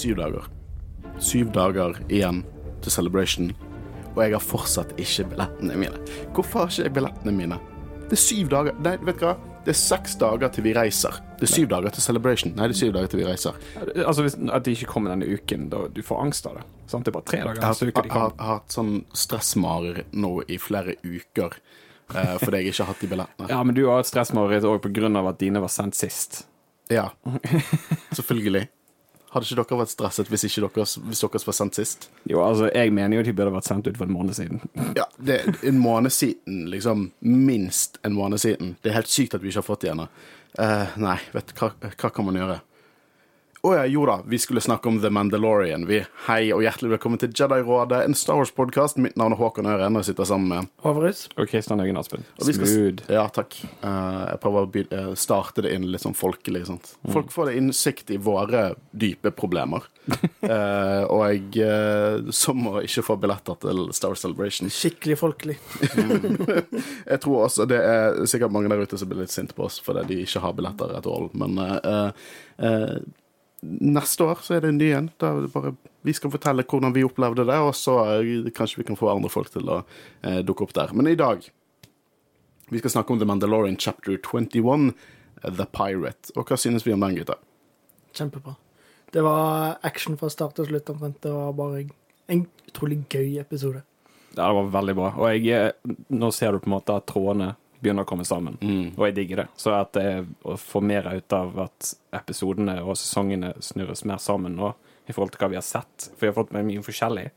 syv dager. Syv dager igjen til Celebration, og jeg har fortsatt ikke billettene mine. Hvorfor har ikke jeg billettene mine? Det er syv dager Nei, vet du hva? Det er seks dager til vi reiser. Det er syv dager til Celebration. Nei, det er syv dager til vi reiser. Altså hvis, At de ikke kommer denne uken, da du får angst av det. Sant? Det er bare tre dager Jeg har, har, har hatt sånn stressmareritt nå i flere uker eh, fordi jeg ikke har hatt de billettene. Ja, men du har hatt stressmareritt òg av at dine var sendt sist. Ja, selvfølgelig. Hadde ikke dere vært stresset hvis, ikke dere, hvis deres var sendt sist? Jo, altså, jeg mener jo de burde vært sendt ut for en måned siden. Ja, det er en måned siden, liksom. Minst en måned siden. Det er helt sykt at vi ikke har fått det ennå. Uh, nei, vet hva, hva kan man gjøre? Å ja, jo da, vi skulle snakke om The Mandalorian. Vi, hei og hjertelig velkommen til Jedi-rådet, en Star Wars-podkast. Mitt navn er Håkon Øren, og jeg sitter sammen med Håvrus. Og Kristian Øygen Aspen. Smooth. Ja, takk. Uh, jeg prøver å by- eh, starte det inn litt sånn folkelig. Sant? Folk får det innsikt i våre dype problemer. uh, og jeg, uh, som å ikke få billetter til Star Wars Celebration. Skikkelig folkelig. Jeg tror også det er sikkert mange der ute som blir litt sinte på oss fordi de ikke har billetter at all. Men uh, eh, neste år så er det en ny en. Da er det bare vi skal fortelle hvordan vi opplevde det, og så eh, kanskje vi kan få andre folk til å eh, dukke opp der. Men i dag vi skal snakke om The Mandalorian chapter 21, eh, The Pirate. Og hva synes vi om den, gutta? Kjempebra. Det var action fra start til slutt. omtrent. Det var bare en utrolig gøy episode. Ja, det var veldig bra. Og jeg, eh, nå ser du på en måte at trådene begynner å komme sammen, og jeg digger det. Så at det, å få mer ut av at episodene og sesongene snurres mer sammen nå, i forhold til hva vi har sett. For vi har fått med mye forskjellig.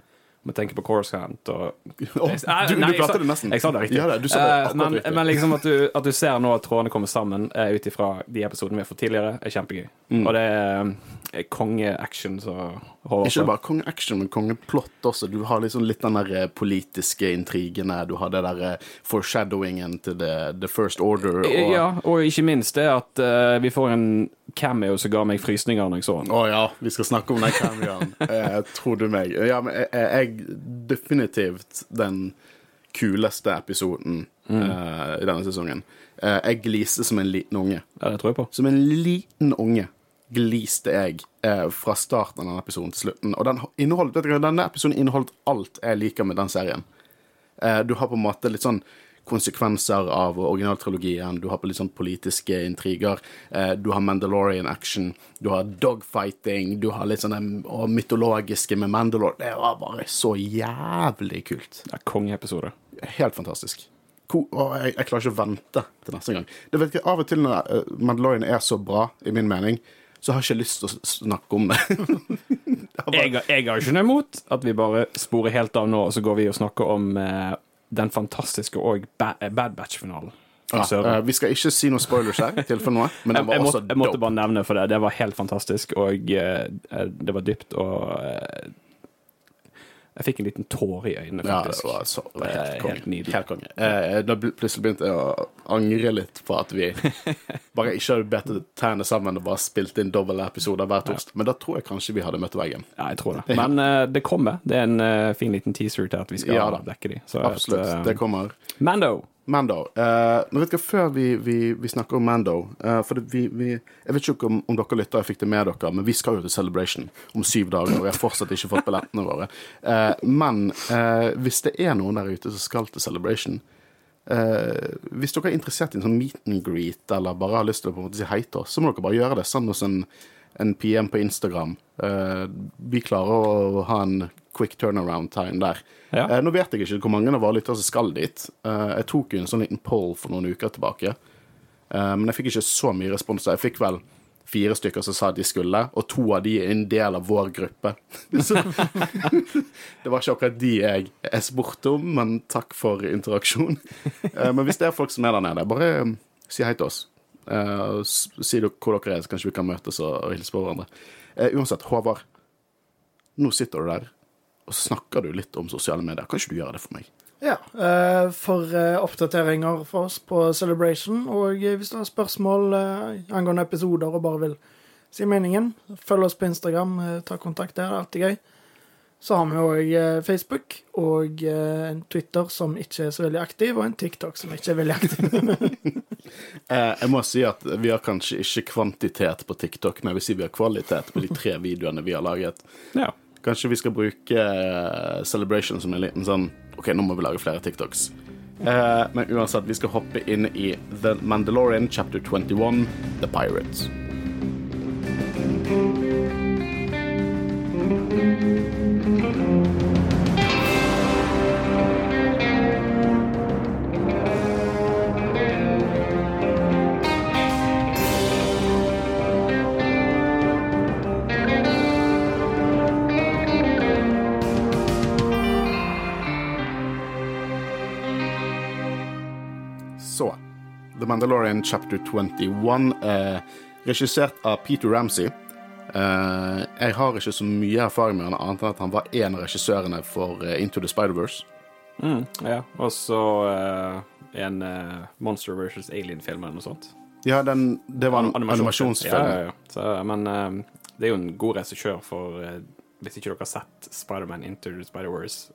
Må tenke på Coruscant og oh, du, du jeg det nesten. Jeg sa det riktig. Ja, det, du Eh, akkurat men, riktig. men liksom at du, at du ser nå at trådene kommer sammen uh, ut ifra de episodene vi har fått tidligere, er kjempegøy. Mm. Og det er er konge-action holder Håvard Ikke bare konge-action, men kongeplott også. Du har liksom litt den der eh, politiske intrigene. Du har det der eh, foreshadowingen til the, the First Order. Og, Ja, og ikke minst det at uh, vi får en cameo som ga meg frysninger når jeg så den. Å ja, vi skal snakke om den cameoen. eh, tror du meg? Ja, men jeg, jeg definitivt den kuleste episoden eh, i denne sesongen. Eh, jeg gliste som en liten unge. Ja, det tror jeg på. Som en liten unge gliste jeg eh, fra starten av denne episoden til slutten. Og den inneholdt, denne episoden inneholdt alt jeg liker med den serien. Eh, du har på en måte litt sånn konsekvenser av originaltrilogien. Du har på litt sånn politiske intriger. Eh, du har Mandalorian action. Du har dogfighting. Du har litt sånn det mytologiske med Mandalore. Det var bare så jævlig kult. Det er kongeepisode. Helt fantastisk. Ko jeg, jeg klarer ikke å vente til neste gang. Det vet ikke, Av og til når uh, Mandalorian er så bra, i min mening, så har jeg ikke lyst til å snakke om det. Har bare- Jeg, jeg har ikke noe imot at vi bare sporer helt av nå, og så går vi og snakker om eh, den fantastiske og Bad Batch-finalen. Ja, eh, vi skal ikke si noe spoilers her, i tilfelle noe, men den var jeg, også dope. jeg måtte dope. bare nevne for det. Det var helt fantastisk, og eh, det var dypt, og eh, jeg fikk en liten tåre i øynene, Ja, det faktisk. var så det var helt konge. helt nydelig. Helt konge. Eh, da plutselig begynte jeg å angre litt på at vi bare ikke hadde bedt tærne sammen og bare spilt inn doble episoder hver torsdag. Men da tror jeg kanskje vi hadde møtt veggen. Ja, jeg tror det. Men eh, det kommer. Det er en uh, fin liten teaser til at vi skal Ja dekke de. Så Absolutt. at, eh, Det kommer. Mando. Mando. Uh, vet dere, Før vi, vi, vi snakker om Mando uh, For vi, vi, Jeg vet ikke om, om dere lyttere fikk det med dere, men vi skal jo til Celebration om syv dager, og vi har fortsatt ikke fått billettene våre. Uh, men uh, hvis det er noen der ute som skal til Celebration Hvis dere er interessert i en sånn meet and greet, eller bare har lyst til å si hei til oss, så må dere bare gjøre det. Send oss en, en PM på Instagram. Uh, vi klarer å ha en quick turnaround time der. Ja. Uh, nå vet jeg ikke hvor mange av våre lyttere som skal dit. Uh, jeg tok jo en sånn liten poll for noen uker tilbake, men jeg fikk ikke så mye respons. Jeg fikk vel fire stykker som sa at de skulle, og to av de er en del av vår gruppe. Så, det var ikke akkurat de jeg jeg spurte om, men takk for interaksjon. Men hvis det er folk som er der nede, bare si hei til oss. S- si hvor dere er, så kanskje vi kan møtes og, og hilse på hverandre. Uh, uansett, Håvard. Nå sitter du der, og så snakker du litt om sosiale medier. Kan ikke du gjøre det for meg? Ja, Uh, for oppdateringer for oss på Celebration. Og hvis du har spørsmål angående episoder og bare vil si meningen, følg oss på Instagram. Ta kontakt der, det er alltid gøy. Så har vi òg Facebook og eh, en Twitter som ikke er så veldig aktiv, og en TikTok som ikke er veldig aktiv. Eh, jeg må si at vi har kanskje ikke kvantitet på TikTok, men jeg vil si vi har kvalitet på de tre videoene vi har laget. Ja. Kanskje vi skal bruke eh, Celebration som en liten sånn OK, nå må vi lage flere TikToks. Eh, men uansett, vi skal hoppe inn i The Mandalorian chapter 21, The Pirates. The Mandalorian chapter 21, eh, regissert av Peter Ramsey. Eh, jeg har ikke så mye erfaring med han annet enn at han var en av regissørene for eh, Into the Spider-Verse. Mm, ja. Og så eh, en eh, Monster versus Alien-film eller noe sånt. Ja, den, det var en Animasjonsfilm. Ja, ja. Så, men det er jo en god regissør for Hvis ikke dere har sett Spiderman Into the Spider-Verse,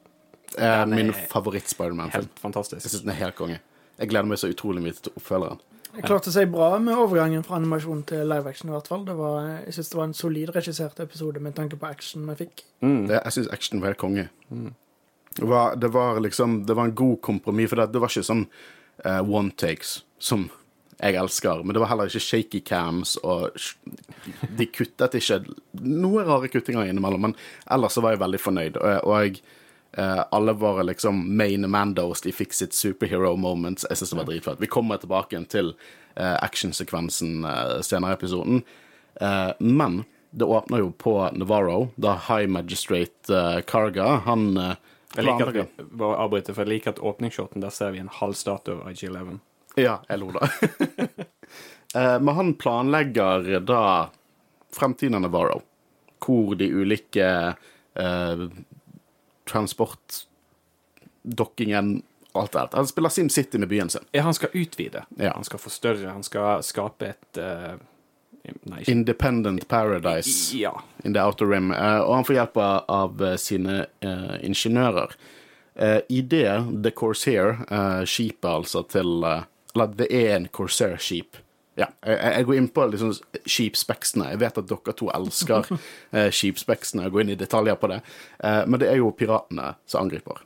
Den min er favoritt-Spiderman-film. helt fantastisk. Jeg synes den er helt konge. Jeg gleder meg så utrolig mye til oppfølgeren. Jeg klarte seg bra med overgangen fra animasjon til live action. i hvert fall. Det var, jeg synes det var en solid regissert episode med tanke på action vi fikk. Mm. Det, jeg syns action var helt konge. Det, var, det var liksom Det var en god kompromiss, for det, det var ikke sånn uh, one takes som jeg elsker, men det var heller ikke shaky cams, og de kuttet ikke Noe rare kuttinger innimellom, men ellers så var jeg veldig fornøyd, og, og jeg eh, alle var liksom main mandos, de fikk sitt superhero moments. Jeg synes det var dritfett. Vi kommer tilbake til uh, actionsekvensen uh, senere i episoden. Uh, men det åpner jo på Navarro, da High Magistrate uh, Karga Han Jeg liker at, bare avbryte, for jeg liker at åpningsshoten, der ser vi en halv statue av IG-11. Ja, jeg lo da. Men han planlegger da fremtiden av Navarro, hvor de ulike transportdokkingen Alt det. Han spiller SimCity med byen sin. Ja, han skal utvide. Ja. Han skal forstørre. Han skal skape et uh, Nei, ikke Independent Paradise Ja. in the outer rim. Uh, og han får hjelp av, eh, sine ingeniører. I det The Corsair, uh, skipet altså til Eller det er en Corsair-skip. Ja, jeg, jeg går inn på liksom skipspeksene. Jeg vet at dere to elsker eh, skipspeksene. og går inn i detaljer på det. Eh, men det er jo piratene som angriper.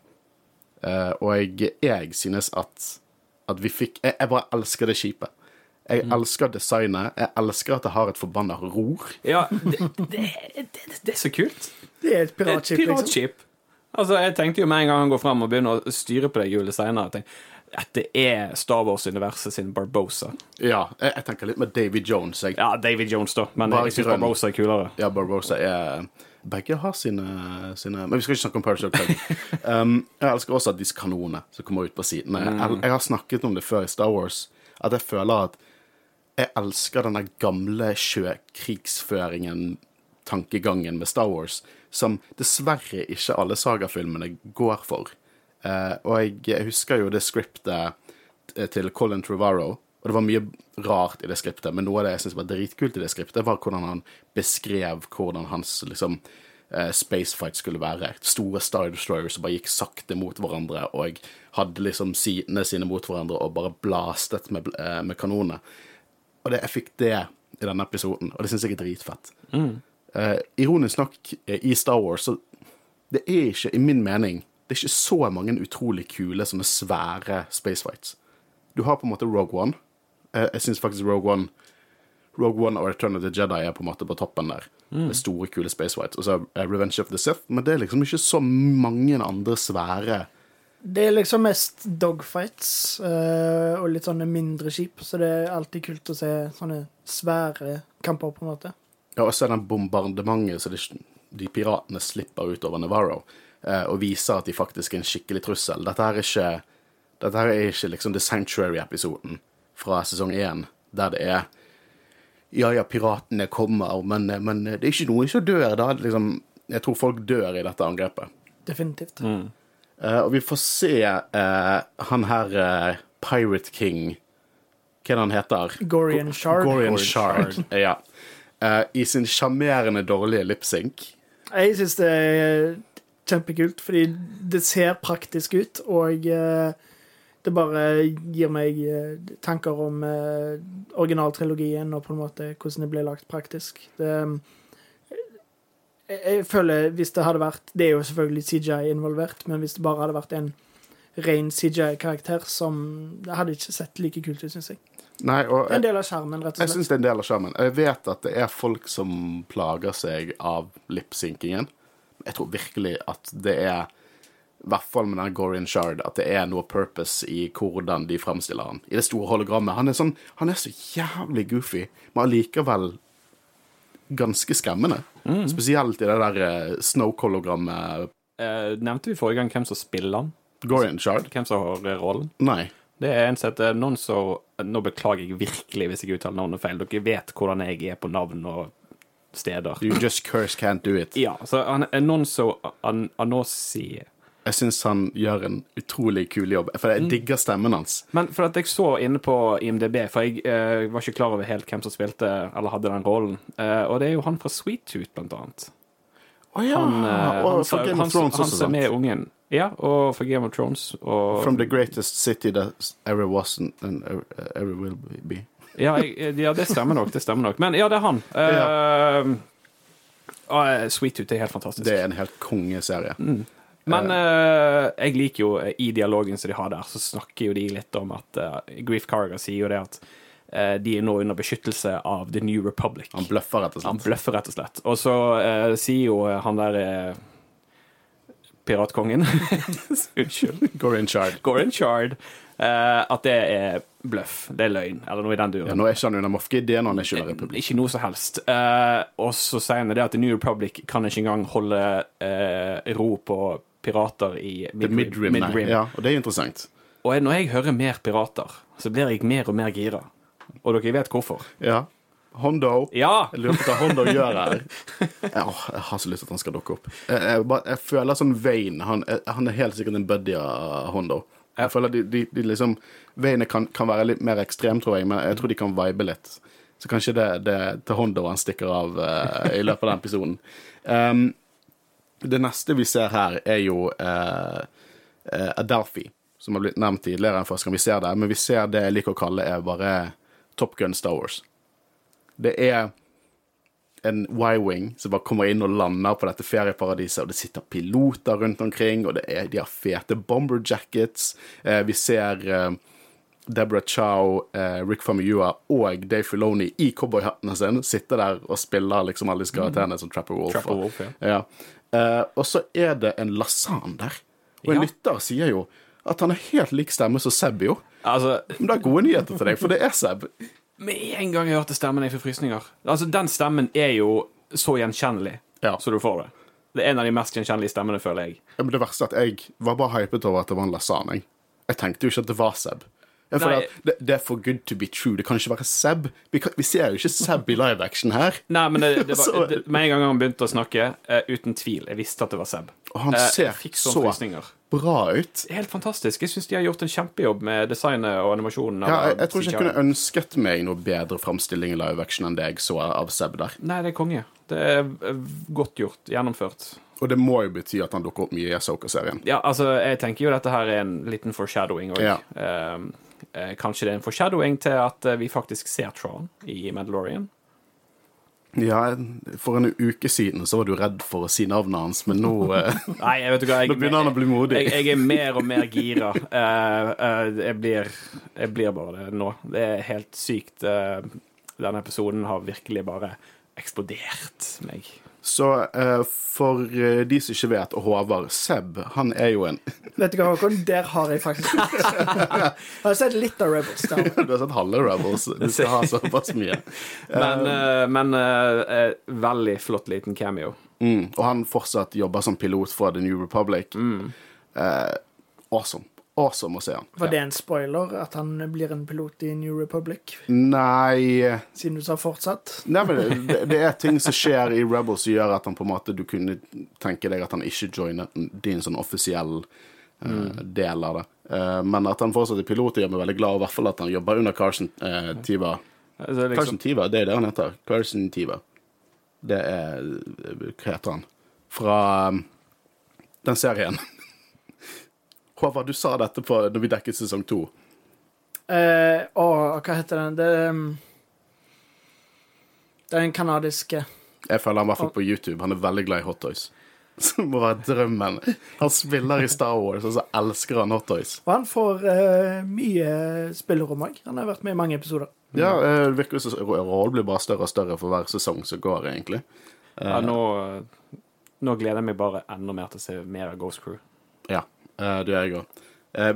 Eh, og jeg, jeg synes at, at vi fikk jeg, jeg bare elsker det skipet. Jeg elsker designet. Jeg elsker at det har et forbanna ror. ja det, det, det, det er så kult. Det er et Et piratskip, liksom. piratskip. Altså, jeg tenkte jo med en gang han går frem og begynner å styre på det hjulet seinere, dette er Star Wars-universet sin Barbosa. Ja, jeg, jeg tenker litt med David Jones. Jeg. Ja, David Jones, da, men Bare jeg syns. Barbosa er kulere. Ja, Barbosa er Begge har sine, sine Men vi skal ikke snakke om Parachute Hotel. Um, jeg elsker også at disse kanonene som kommer ut på siden. Jeg, jeg har snakket om det før i Star Wars, at jeg føler at jeg elsker denne gamle sjøkrigsføringen, tankegangen med Star Wars, som dessverre ikke alle sagafilmene går for. Eh, og jeg, husker jo det skriptet eh, til Colin Trevorrow, og det var mye rart i det skriptet, men noe av det jeg syntes var dritkult i det skriptet, var hvordan han beskrev hvordan hans liksom eh, spacefight skulle være. Store Star Destroyers som bare gikk sakte mot hverandre, og hadde liksom sidene sine mot hverandre og bare blastet med, med kanonene. Og det, jeg fikk det i denne episoden, og det syns jeg er dritfett. Eh, ironisk nok, i Star Wars, så det er ikke, i min mening, det er ikke så mange utrolig kule, sånne svære spacefights. Du har på en måte Rogue One. Eh, jeg syns faktisk Rogue One Rogue One og Return of the Jedi er på en måte på toppen der. Med store, kule spacefights. Og så er Revenge of the Sith, men det er liksom ikke så mange andre svære Det er liksom mest dogfights eh, og litt sånne mindre skip, så det er alltid kult å se sånne svære kamper, på en måte. Ja, og så er det bombardementet så de, de piratene slipper ut over Navarro, eh, og viser at de faktisk er en skikkelig trussel. Dette her er ikke, dette her er ikke liksom The Sanctuary-episoden fra sesong én, der det er Ja, ja, piratene kommer, men, men det er ikke noen som dør. Da. Liksom, jeg tror folk dør i dette angrepet. Definitivt. Eh, og vi får se uh, han her uh, Pirate King Hva er det han heter? Gorian Shard. Gorian Shard. ja. Eh, I sin sjarmerende dårlige lipsync. Jeg syns det er kjempekult, fordi det ser praktisk ut, og eh, Det bare gir meg eh, tanker om eh, originaltrilogien og på en måte hvordan det ble lagt praktisk. Det, jeg, føler hvis det hadde vært Det er jo selvfølgelig CJI involvert, men hvis det bare hadde vært en ren CJI-karakter som Det hadde ikke sett like kult ut, syns jeg. Nei, og En del av skjermen, rett og slett. jeg syns det er en del av skjermen. Jeg vet at det er folk som plager seg av lipsynkingen. Jeg tror virkelig at det er i hvert fall med den Gorian Shard, at det er noe purpose i hvordan de fremstiller han. I det store hologrammet. Han er, sånn, han er så jævlig goofy, men allikevel ganske skremmende. Spesielt i det der eh, Snoke-hologrammet. Eh, nevnte vi forrige gang hvem som spiller han? Gorian Shard? Hvem som har rollen? Nei. Det er en sett noen som Nå beklager jeg virkelig hvis jeg uttaler navnet feil. Dere vet hvordan jeg er på navn og steder. You just curse can't do it. Ja, så han noen som an, Anosi Jeg syns han gjør en utrolig kul jobb, for jeg digger stemmen hans. Men for at jeg så inne på IMDb, for jeg uh, var ikke klar over helt hvem som spilte eller hadde den rollen. uh, og det er jo han fra Sweet Tooth, blant annet. Å ja! Han, uh, han, for Game han, of Thrones han også, som er ungen. Ja, og for Game of Thrones. Og, From the greatest city that ever was and ever will be. Ja, jeg, ja, det stemmer nok. Det stemmer nok. Men ja, det er han. Uh, uh, Sweet Tooth er helt fantastisk. Det er en helt kongeserie. Men uh, jeg liker jo eh, i dialogen som de har der, så snakker jo de litt om at Grief Carriger sier jo det at eh, de er nå under beskyttelse av The New Republic. Han bløffer, rett og Han slett. bløffer, rett og slett. Og så eh, sier jo han der eh, piratkongen Unnskyld. Gorin Shard. Gorin Shard. eh, at det er bløff. Det er løgn, eller noe i den duren. Ja, nå er ikke han under Moff Gideon, han er ikke under Republikk. Ikke noe som helst. Uh, og så sier han det at The New Republic kan ikke engang holde uh, ro på pirater i Midrim. Mid Midrim. Ja, og det er interessant. Og når jeg hører mer pirater, så blir jeg mer og mer gira. Og dere vet hvorfor. Ja. Hondo. Ja! Jeg lurer på hva Hondo gjør her. Jeg, åh, jeg har så lyst til at han skal dukke opp. Jeg, jeg, bare, jeg føler sånn Wayne han, han er helt sikkert en buddy av Hondo. Jeg føler de, de, de liksom Wayne kan, kan være litt mer ekstrem, tror jeg, men jeg tror de kan vibe litt. Så kanskje det, det er til Hondo han stikker av uh, i løpet av den episoden. Um, det neste vi ser her, er jo uh, Adelphi, som har blitt nevnt tidligere enn først gang vi ser det. Men vi ser det jeg liker å kalle er bare Top Gun Star Wars. Det er en Y-wing som bare kommer inn og lander på dette ferieparadiset, og det sitter piloter rundt omkring, og det er, de har fete bomber jackets. Eh, vi ser eh, Deborah Chow, eh, Rick Famuyua og Dave Filoni i cowboyhattene sine sitte der og spiller liksom alle disse karakterene som Trapper Wolf. Trapper Wolf, ja. ja. Eh, og så er det en lasan der. Og en Ja. lytter sier jo at han er helt lik stemme som Seb, jo. Altså, Men det er gode nyheter til deg, for det er Seb. Med en gang jeg hørte stemmen, jeg får frysninger. Altså, den stemmen er jo så gjenkjennelig Ja. så du får det. Det er en av de mest gjenkjennelige stemmene, føler jeg. Ja, men det verste er at jeg var bare hypet over at det var en lasagne. Jeg, jeg tenkte jo ikke at det var Seb. Det, det er for good to be true. Det kan ikke være Seb. Vi, kan, vi ser jo ikke Seb i live action her. Nei, men det, det var, det, med en gang han begynte å snakke, uh, uten tvil, jeg visste at det var Seb. Og han ser ser fikk sånne så frysninger. Bra ut. Helt fantastisk. Jeg syns de har gjort en kjempejobb med designet og animasjonen. Ja, jeg, jeg tror ikke jeg kunne ønsket meg noe bedre framstilling i live action enn det jeg så av Seb der. Nei, det er konge. Det er eh, godt gjort. Gjennomført. Og det må jo bety at han dukker opp mye i Asoka-serien. Ja, altså, jeg tenker jo dette her er en liten foreshadowing òg. Ja. eh, kanskje det er en foreshadowing til at eh, vi faktisk ser Tron i Mandalorian. Ja, for en uke siden så var du redd for å si navnet hans, men nå, eh, Nei, jeg vet hva jeg, nå begynner han å bli modig. jeg, jeg er mer og mer gira. Uh, uh, jeg, blir, jeg blir bare det nå. Det er helt sykt. Uh, denne episoden har virkelig bare eksplodert meg. Så uh, for uh, de som ikke vet, og Håvard, Seb, han er jo en Vet du hva, Håkon? Der har jeg faktisk Jeg har sett litt av Rebels. der. Du har sett halve Rebels. Du skal ha såpass mye. Men, uh, men veldig flott liten cameo. Mm, og han fortsatt jobber som pilot for The New Republic. Eh, awesome. Awesome å se han. Var det en spoiler at han blir en pilot i New Republic? Nei Siden du sa fortsatt. Nei, men det, det er ting som skjer i Rebels som gjør at han på en måte Du kunne tenke deg at han ikke joiner din sånn offisiell eh, del av det. Uh, men at han fortsatt er pilot, gjør meg veldig glad, og i hvert fall at han jobber under Carson uh, Tiva. Altså, liksom, Carson Tiva, det er det han heter. Carson Tiva. Det er Hva heter han? Fra um, den serien. Håvard, du sa dette på, når vi dekket sesong to. Eh, å, hva heter den? Det er um, Den kanadiske Jeg følger ham i hvert fall på YouTube. Han er veldig glad i Hot Toys. Som må være drømmen. Han spiller i Star Wars, og så elsker han Hot Toys. Og han får uh, mye spillerom òg. Han har vært med i mange episoder. Ja, eh, det virker som rollen blir bare større og større for hver sesong som går, egentlig. Ja, nå, nå gleder jeg meg bare enda mer til å se mer av Ghost Crew. Ja, eh, det gjør jeg òg.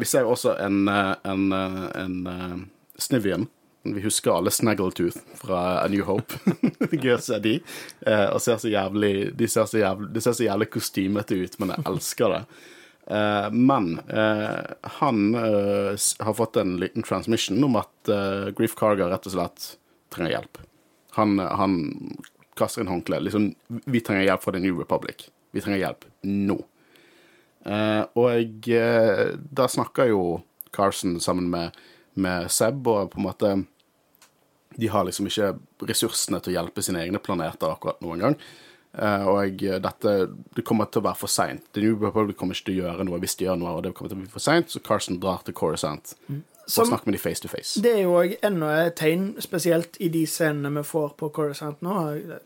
Vi ser også en, eh, en, eh, en, Snivian. Vi husker alle Snaggletooth fra A New Hope. Gøy å se de. Eh, og ser så jævlig, de ser så jævlig, de ser så jævlig kostymete ut, men jeg elsker det. Eh, men eh, han har fått en liten transmission om at Grief Carger rett og slett trenger hjelp. Han, han kaster inn håndkleet. Liksom, vi trenger hjelp fra The New Republic. Vi trenger hjelp nå. Og jeg, da snakker jo Carson sammen med, med Seb, og på en måte De har liksom ikke ressursene til å hjelpe sine egne planeter akkurat noen gang. og og dette Det kommer til å være for seint. New Republic kommer ikke til å gjøre noe hvis de gjør noe, og det kommer til å bli for seint, så Carson drar til Coruscant og Som- snakke med de face to face. Det er jo òg enda et tegn, spesielt i de scenene vi får på Coruscant nå,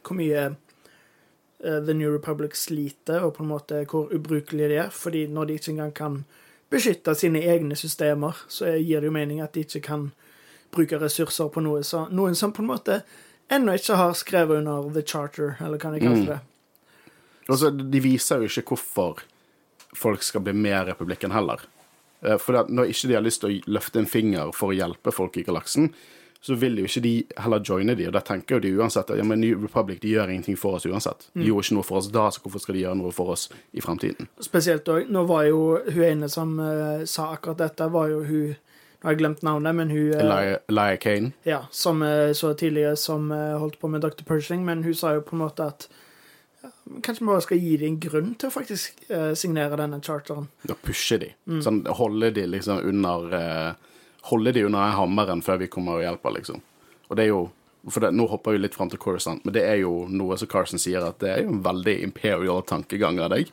hvor mye eh, The New Republic sliter, og på en måte hvor ubrukelige de er. Fordi når de ikke engang kan beskytte sine egne systemer, så gir det jo mening at de ikke kan bruke ressurser på noe så, noen som på en måte ennå ikke har skrevet under The Charter, eller hva de kaller det. Mm. Altså, De viser jo ikke hvorfor folk skal bli med republikken heller. Eh, For når ikke de har lyst til å løfte en finger for å hjelpe folk i galaksen, så vil jo ikke de heller joine de, og da tenker jo de uansett at ja, men New Republic de gjør ingenting for oss uansett. De gjorde ikke noe for oss da, så hvorfor skal de gjøre noe for oss i fremtiden? Spesielt òg Nå var jo hun ene som uh, sa akkurat dette, var jo hun Nå har jeg glemt navnet, men hun uh, Elia, Elia Kane. Ja, som uh, så tidligere som holdt på med Dr. Pershing, men hun sa jo på en måte at Kanskje vi bare skal gi dem en grunn til å faktisk signere denne charteren. Da pushe de. Sånn, holde de liksom under Holde de under hammeren før vi kommer og hjelper, liksom. Og det er jo for det, Nå hopper vi litt fram til Coruscant, men det er jo noe som Carson sier, at det er jo en veldig imperial tankegang av deg.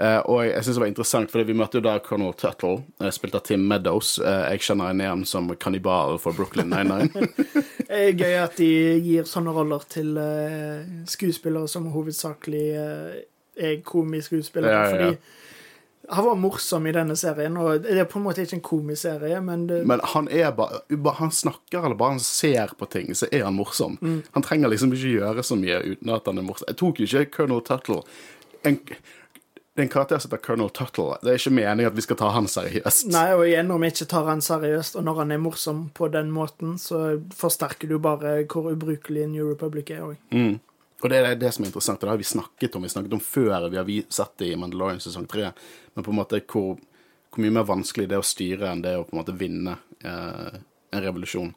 Eh, og jeg, jeg syns det var interessant, fordi vi møtte jo da Colonel Tuttle, eh, spilt av Tim Meadows. Eh, jeg kjenner henne igjen som kannibal for Brooklyn 99. Det er gøy at de gir sånne roller til eh, skuespillere som hovedsakelig eh, er komiskuespillere. Ja, ja, ja. Fordi han var morsom i denne serien, og det er på en måte ikke en komiserie, men det, Men han er bare Han snakker eller bare han ser på ting, så er han morsom. Han trenger liksom ikke gjøre så mye uten at han er morsom. Jeg tok ikke Colonel Tuttle en, det er en karakter som heter Colonel Tuttle. Det er ikke meningen at vi skal ta han seriøst. Nei, og igjen, om vi ikke tar han seriøst, og når han er morsom på den måten, så forsterker du bare hvor ubrukelig New Republic er òg. Mm. Og det er det som er interessant, og det har vi snakket om. Vi snakket om før vi har vi- sett det i Mandalorian sesong tre. Men på en måte hvor, hvor mye mer vanskelig det er å styre enn det å på en måte vinne eh, en revolusjon.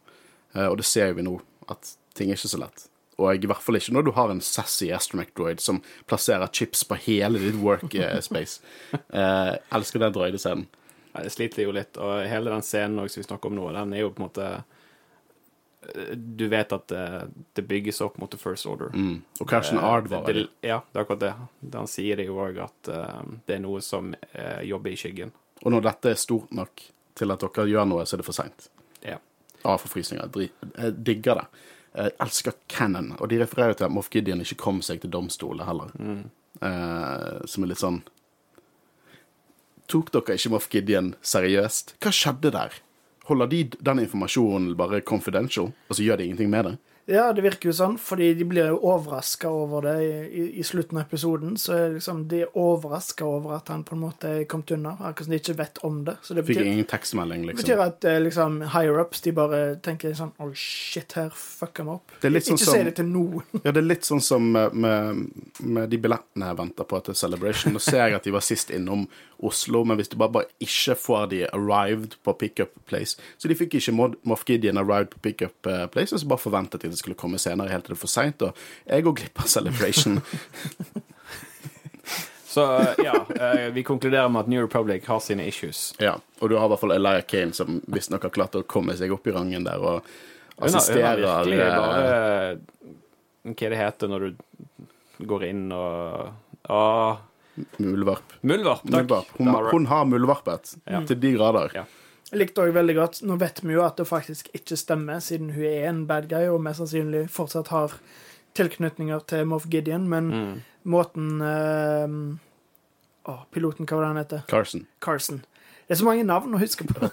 Eh, og det ser vi nå, at ting er ikke så lett. Og i hvert fall ikke når du har en sassy astromech droid som plasserer chips på hele ditt work eh, space. Eh, elsker den droidescenen. Ja, det sliter jo litt, og hele den scenen også, som vi snakker om nå, den er jo på en måte Du vet at det, det bygges opp mot the first order. Mm. Og Carson Eh, Ard var det, Ja, det er akkurat det. Han sier det jo òg, at uh, det er noe som uh, jobber i skyggen. Og når dette er stort nok til at dere gjør noe, så er det for seint. Ja. Ja, forfrysninger. Jeg digger det. Jeg elsker Cannon. Og de refererer jo til at Moff Gideon ikke kom seg til domstolen heller. Eh, som er litt sånn Tok dere ikke Moff Gideon seriøst? Hva skjedde der? Holder de den informasjonen bare confidential, og så gjør de ingenting med det? Ja, det virker jo sånn, fordi de blir jo overraska over det i, i, slutten av episoden. Så er liksom de er overraska over at han på en måte er kommet unna, akkurat som de ikke vet om det. Så det Fikk ingen tekstmelding, liksom. betyr at eh, liksom higher-ups de bare tenker sånn Oh shit, her fucka vi opp. Sånn ikke som- si det til noen. Ja, det er litt sånn som med, med, de billettene jeg venter på til Celebration. Nå ser jeg at de var sist innom Oslo, men hvis du bare, bare ikke får de arrived på pickup place Så de fikk ikke Moff Gideon arrived på pickup eh, place, og så bare forventet de det skulle komme senere, helt til det er for seint. Og jeg går glipp av Celebration. Så eh, ja, eh, vi konkluderer med at New Republic har sine issues. ja, og du har i hvert fall Elia Kane, som visstnok har klart å komme seg opp i rangen der og assisterer hun har virkelig eh, bare Hva det heter når du går inn og ah, Muldvarp. Muldvarp, takk. Muldvarp. Hun, hun har muldvarpet Ja. til de grader. Ja. Jeg likte òg veldig godt Nå vet vi jo at det faktisk ikke stemmer, siden hun er en bad guy og mest sannsynlig fortsatt har tilknytninger til Moff Gideon, men Mm. måten eh, Å, piloten, hva var det han heter? Carson. Carson. Det er så mange navn å huske på.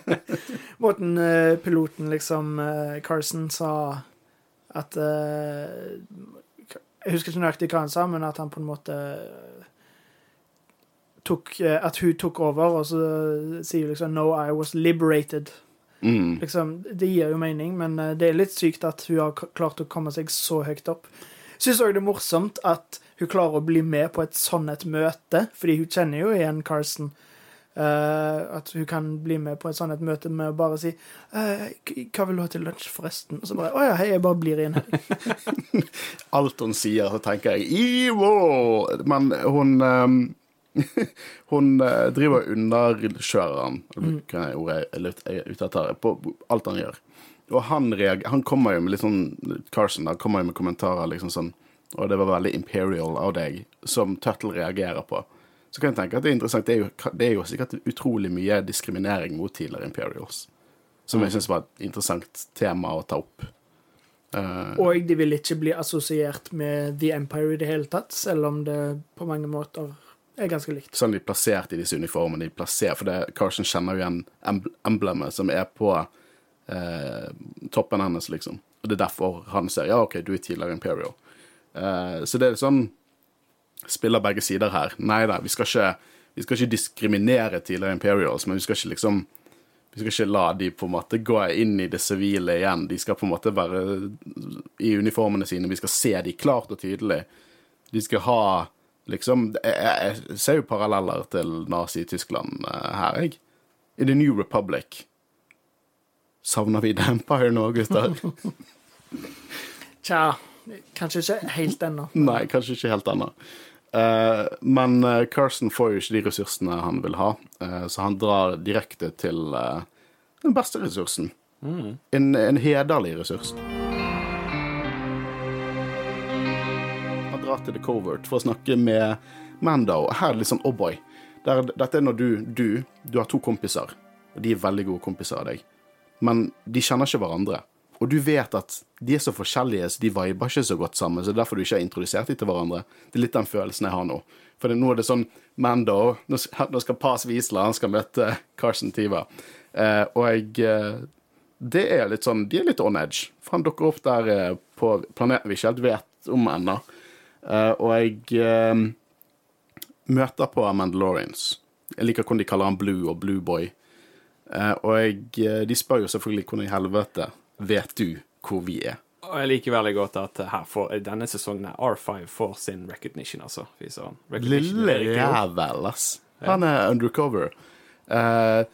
Måten eh, piloten, liksom eh, Carson, sa at eh, Jeg husker ikke nøyaktig hva han sa, men at han på en måte tok eh, At hun tok over, og så sier hun liksom No, I was liberated. Mm. Liksom, det gir jo mening, men eh, det er litt sykt at hun har klart å komme seg så høyt opp. Syns òg det er morsomt at hun klarer å bli med på et sånn et møte, fordi hun kjenner jo igjen Carson. Uh, at hun kan bli med på et sånn et møte med å bare si uh, 'Hva vil du ha til lunsj, forresten?' Og så bare 'Å ja, hei, jeg bare blir igjen her'. Alt hun sier, så tenker jeg Ivo! Men hun ehm, Hun eh, driver og underkjører han, hva er ordet jeg er jeg er ute etter, på alt han gjør. Og han, reager, han kommer jo med litt sånn Carson da, kommer jo med kommentarer liksom sånn Og det var veldig imperial av deg, som Tuttle reagerer på. Så kan jeg tenke at det er interessant. Det er jo, det er jo sikkert utrolig mye diskriminering mot tidligere Imperials. Som jeg syns var et interessant tema å ta opp. Uh, Og de vil ikke bli assosiert med The Empire i det hele tatt, selv om det på mange måter er ganske likt. sånn de er plassert i disse uniformene. De er plassert, for det, Carson kjenner jo igjen emblemet som er på eh, toppen hennes, liksom. Og det er derfor han ser ja, OK, du er tidligere Imperial. Eh, så det er sånn Spiller begge sider her. Nei da, vi skal ikke, vi skal ikke diskriminere tidligere Imperials, men vi skal ikke liksom vi skal ikke la de på en måte gå inn i det sivile igjen. De skal på en måte være i uniformene sine. Vi skal se de klart og tydelig. De skal ha liksom Jeg, jeg, ser jo paralleller til Nazi-Tyskland eh, her, jeg. I The New Republic. Savner vi The Empire nå, gutter? Tja, kanskje ikke helt ennå. Nei, kanskje ikke helt ennå. Uh, men eh, Carson får jo ikke de ressursene han vil ha, uh, så han drar direkte til uh, den beste ressursen. En, en hederlig ressurs. Drar til The Covert for å snakke med Mando. Her er det litt sånn oh boy. Der, dette er når du, du Du har to kompiser, og de er veldig gode kompiser av deg, men de kjenner ikke hverandre. Og du vet at de er så forskjellige, så de viber ikke så godt sammen. Så det er derfor du ikke har introdusert dem til hverandre. Det er litt den følelsen jeg har nå. For det, nå er det sånn Mando nå skal Paz Wiesler han skal møte Carson Tiva. Eh, og jeg eh, Det er litt sånn De er litt on edge. For han dukker opp der eh, på planeten vi ikke helt vet om ennå. Eh, og jeg eh, møter på Mandalorians. Jeg liker hvordan de kaller han Blue og Blue Boy. Eh, og jeg, de spør jo selvfølgelig hvordan i helvete vet du hvor vi er. Og jeg liker veldig godt at får, denne sesongen her, R5 får sin recognition, altså. Recognition Lille jævel, ass. Han er undercover. Eh,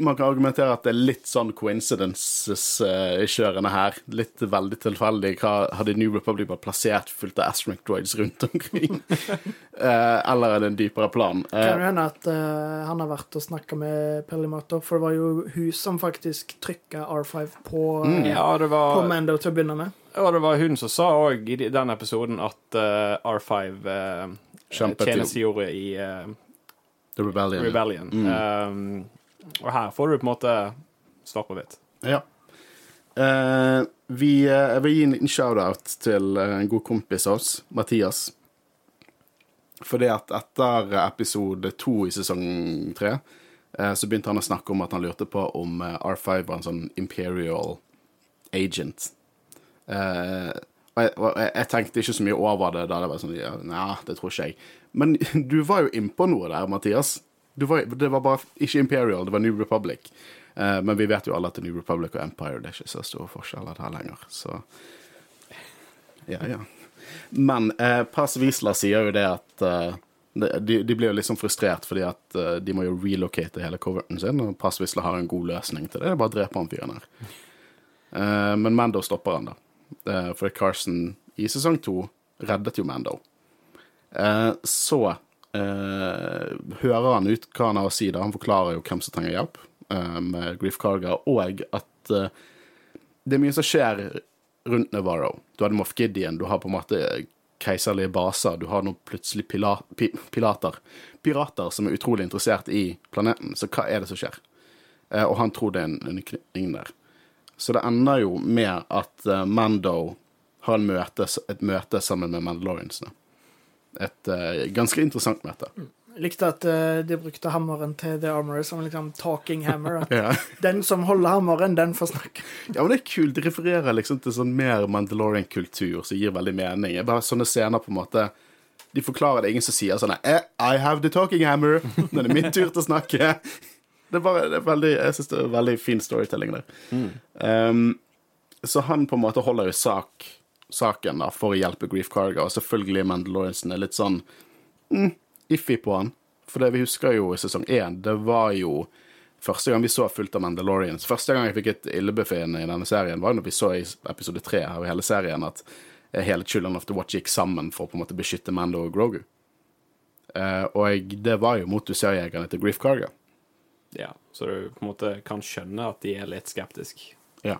man kan argumentere at det er litt sånn coincidences-kjørende i kjørene her. Litt veldig tilfeldig. Hva hadde New Republic bare plassert fullt av Astronaut droids rundt omkring? uh, eller er det en dypere plan? Eh, Kan jo hende at eh, han har vært og snakka med Perlimator, for det var jo hun som faktisk trykka R5 på, Mm. eh, Ja, det på Mando til å begynne med. og det var hun som sa òg i de- den episoden at eh, R5 uh, tjenestegjorde i eh, The Rebellion. Rebellion. Um, og her får du på en måte svar på hvitt. Ja. Uh, vi, uh, jeg vil gi en liten shout-out til eh, en god kompis av oss, Mathias. Fordi at etter episode to i sesong tre, uh, så begynte han å snakke om at han lurte på om eh, R5 var en sånn Imperial agent. Og jeg, jeg, jeg tenkte ikke så mye over det da det var sånn ja, Nei, det tror ikke jeg. Men du var jo innpå noe der, Mathias. Var, det var bare ikke Imperial, det var New Republic. Uh, men vi vet jo alle at New Republic og Empire det er ikke så store forskjeller der lenger, så Ja, ja. Men uh, Pass Wiesler sier jo det at uh, de, de blir jo liksom frustrert fordi at eh, de må jo relocate hele coverten sin, og Pass Wiesler har en god løsning til det. Det er bare å drepe han fyren her. Eh, men Mando stopper han, da. Eh, for Carson i sesong to reddet jo Mando. Eh, så eh, hører han ut hva han har å si, da. Han forklarer jo hvem som trenger hjelp eh, med Griff Carger, og at det er mye som skjer rundt Navarro. Du har Moff Gideon, du har på en måte keiserlige baser, du har nå plutselig pila, pi, pilater, pirater som er utrolig interessert i planeten. Så hva er det som skjer? Og han tror det er en, en knytning der. Så det ender jo med at Mando har møte, et møte sammen med Mandaloriansene. Et uh, ganske interessant møte. Jeg likte at uh, de brukte hammeren til The Armorer som liksom talking hammer. At Ja. Den som holder hammeren, den får snakke. Ja, men det er kult. De refererer liksom til sånn mer Mandalorian-kultur som gir veldig mening. Det er Bare sånne scener på en måte De forklarer det. Ingen som sier sånn eh, I have the talking hammer. Nå er det min tur til å snakke. Det er bare, det er veldig, Jeg syns det er veldig fin storytelling der. Um, så han på en måte holder jo sak, saken da, for å hjelpe Grief Cargo. og selvfølgelig Mandaloriansen er litt sånn mm, iffy på han. For det vi husker jo i sesong én, det var jo første gang vi så fullt av Mandalorians. Første gang jeg fikk et illebefinnende i denne serien, var når vi så i episode tre av hele serien at eh, hele Children of the Watch gikk sammen for å på en måte beskytte Mando og Grogu. Uh, og jeg, det var jo mot dusørjegerne til Grief Carga. Ja, så du på en måte kan skjønne at de er litt skeptiske. Ja.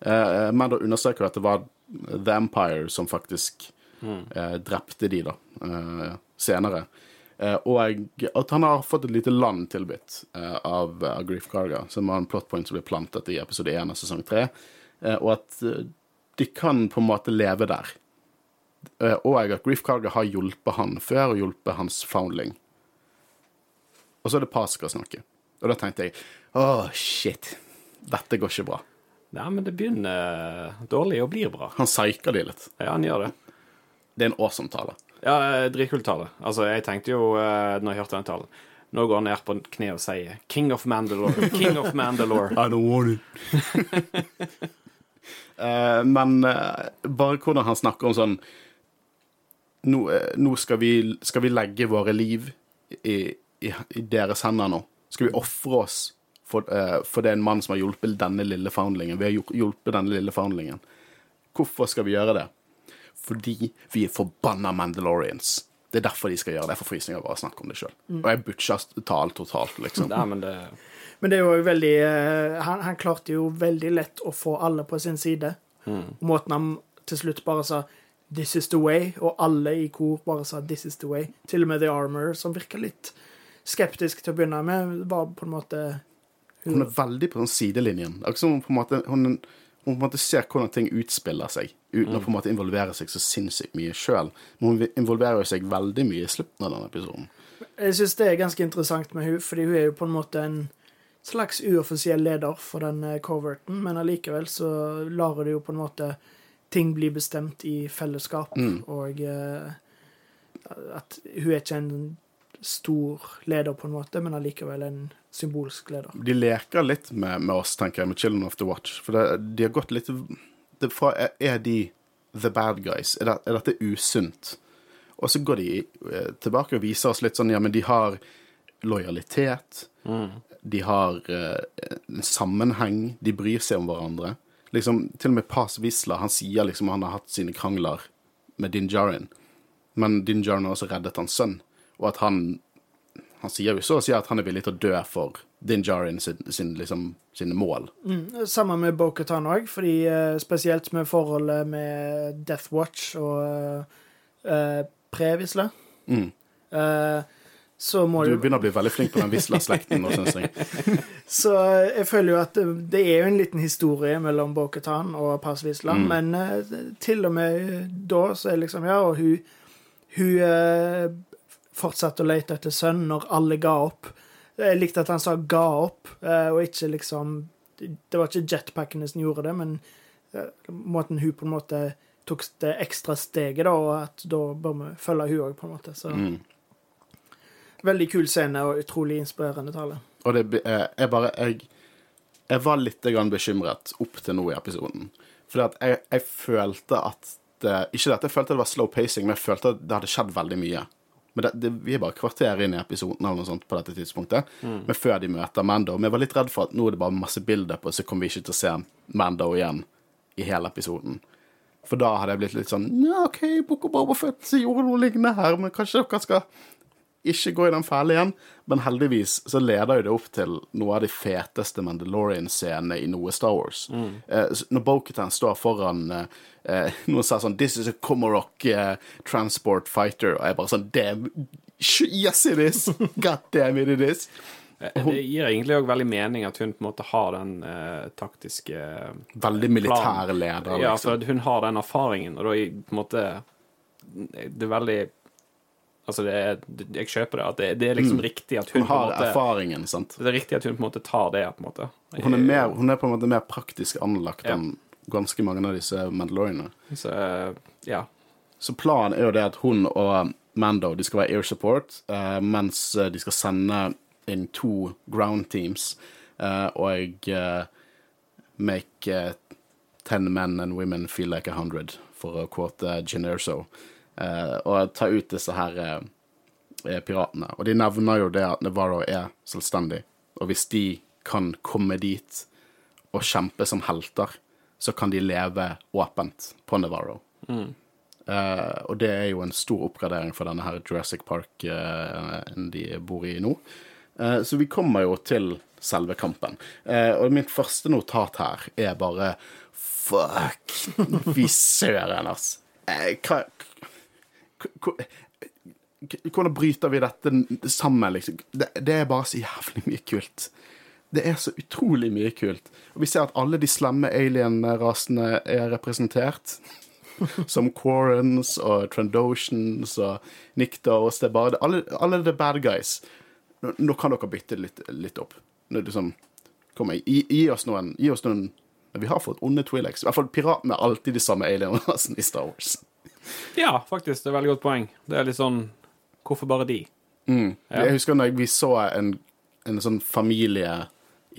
Uh, Mando understreker at det var The Empire som faktisk eh, drepte de, da, eh, senere. Eh, og at han har fått et lite land tilbudt eh, av, av Grief Carga, som var en plot point som ble plantet i episode 1 av sesong 3, eh, og at de kan på en måte leve der. Og at Grief Carga har hjulpet han før, og hjulpet hans foundling. Og så er det Pa som snakke. Og da tenkte jeg åh, shit, dette går ikke bra. Nei, men det begynner dårlig og blir bra. Han psyker de litt. Ja, han gjør det. Det er en awesome tale. Ja, eh, dritkul tale. Altså, jeg tenkte jo, eh, når jeg hørte den talen Nå går han ned på kne og sier 'King of Mandalore'. King of Mandalore. I don't want it. uh, men uh, bare hvordan han snakker om sånn Nå, uh, nå skal, vi, skal vi legge våre liv i, i, i deres hender nå. Skal vi ofre oss for, uh, for det er en mann som har hjulpet denne lille foundlingen. Vi har hjulpet denne lille foundlingen. Hvorfor skal vi gjøre det? Fordi vi er forbanna Mandalorians. Det er derfor de skal gjøre det. Jeg får frysninger bare av å snakke om det sjøl. Og jeg butcha talen totalt, liksom. Nei, men det Men det var jo veldig uh, han, han klarte jo veldig lett å få alle på sin side. Mm. måten han til slutt bare sa 'This is the way', og alle i kor bare sa 'This is the way'. Til og med The Armor, som virka litt skeptisk til å begynne med, var på en måte Hun er veldig på den sidelinjen. Akkurat som hun på en måte, hun, hun på en måte ser hvordan ting utspiller seg, uten å på en måte involvere seg så sinnssykt mye sjøl. Men hun involverer seg veldig mye i slutten av denne episoden. Jeg syns det er ganske interessant med hun, fordi hun er jo på en måte en slags uoffisiell leder for den eh, coverten, men allikevel så lar hun det jo på en måte ting bli bestemt i fellesskap, og eh, at hun er ikke en stor leder på en måte, men allikevel en symbolsk leder. De leker litt med, med oss, tenker jeg, med Children of the Watch. For det, de har gått litt det, fra, er, de the bad guys? Er, det, er dette usunt? Og så går de eh, tilbake og viser oss litt sånn Ja, men de har lojalitet. De har eh, en sammenheng. De bryr seg om hverandre. Liksom, til og med Paz Wisla han sier liksom han har hatt sine krangler med Din Djarin, men Din Djarin har også reddet hans sønn, og at han Han sier jo så å si at han er villig til å dø for Din Djarin sin, sin, liksom, sine mål. Sammen med Bo-Katan òg, fordi uh, spesielt med forholdet med Death Watch og uh, Previsle, Mm. uh, så må Du begynner å bli veldig flink på den Visla-slekten nå, syns jeg. Så jeg føler jo at det er jo en liten historie mellom Bo-Katan og Visla, mm. men uh, til og med da så er det liksom Ja, og hun, hun fortsatte å lete etter sønn når alle ga opp. Jeg likte at han sa 'ga opp', eh, og ikke liksom Det var ikke jetpackene som gjorde det, men eh, måten hun på en måte tok det ekstra steget, da, og at da bør vi følge hun òg, på en måte. Så Veldig kul scene og utrolig inspirerende tale. Og det er bare jeg, jeg var litt bekymret opp til nå i episoden. Fordi at jeg, jeg følte at det, Ikke at jeg følte det var slow pacing, men jeg følte at det hadde skjedd veldig mye. Men det, det, Vi er bare kvarter inn i episoden eller noe sånt på dette tidspunktet. Men før de møter Mando. Jeg var litt redd for at nå er det bare masse bilder på, så kommer vi ikke til å se Mando igjen i hele episoden. For da hadde jeg blitt litt sånn Ja, OK, Boko of Boba Fett gjorde noe lignende her, men kanskje dere skal ikke gå i den fæle igjen. Men heldigvis så leder jo det opp til noe av de feteste Mandalorian-scenene i noe Star Wars. Eh, når Boketan står foran eh, eh, noen sier sånn 'This is a Comorock eh, transport fighter', og jeg bare sånn Damn, yes it is! God damn it it is! Eh, Det gir egentlig òg veldig mening at hun på en måte har den eh, taktiske Veldig militær leder, Ja, liksom. for hun har den erfaringen, og da i på en måte Det er veldig Altså, det er, jeg kjøper det. At det, det er liksom riktig at hun, Mm. Hun har måte erfaringen, sant. Det er riktig at hun på en måte tar det, på en måte. Hun er, mer, hun er på en måte mer praktisk anlagt Ja. enn ganske mange av disse Mandalorianene. Så eh, ja. Så planen er jo det at hun og Mando de skal være air support, eh, mens eh, de skal sende inn to ground teams eh, og eh, make eh, ten men and women feel like a hundred, for å quote Gin Erso. Eh, og ta ut disse her eh, eh, piratene. Og de nevner jo det at Navarro er selvstendig, og hvis de kan komme dit og kjempe som helter, så kan de leve åpent på Navarro. Eh, og det er jo en stor oppgradering for denne her Jurassic Park eh, de bor i nå. Eh, så vi kommer jo til selve kampen. Eh, og mitt første notat her er bare Fuck! Fy søren, ass. Eh, hva Hvordan bryter vi dette sammen, liksom? Det, det er bare så jævlig mye kult. Det er så utrolig mye kult. Og vi ser at alle de slemme alien-rasene er representert. Som Quarrens og Trandoshans og Nictos. Det er bare alle, alle the bad guys. Nå, nå kan dere bytte litt, litt opp. Nå, liksom, kom igjen, gi, gi oss noen Gi oss noen Vi har fått onde Twi'leks. I hvert fall piratene er alltid de samme alien-rasene i Star Wars. Ja, faktisk. Det er et veldig godt poeng. Det er litt sånn Hvorfor bare de? Ja. Jeg husker når vi så en, en sånn familie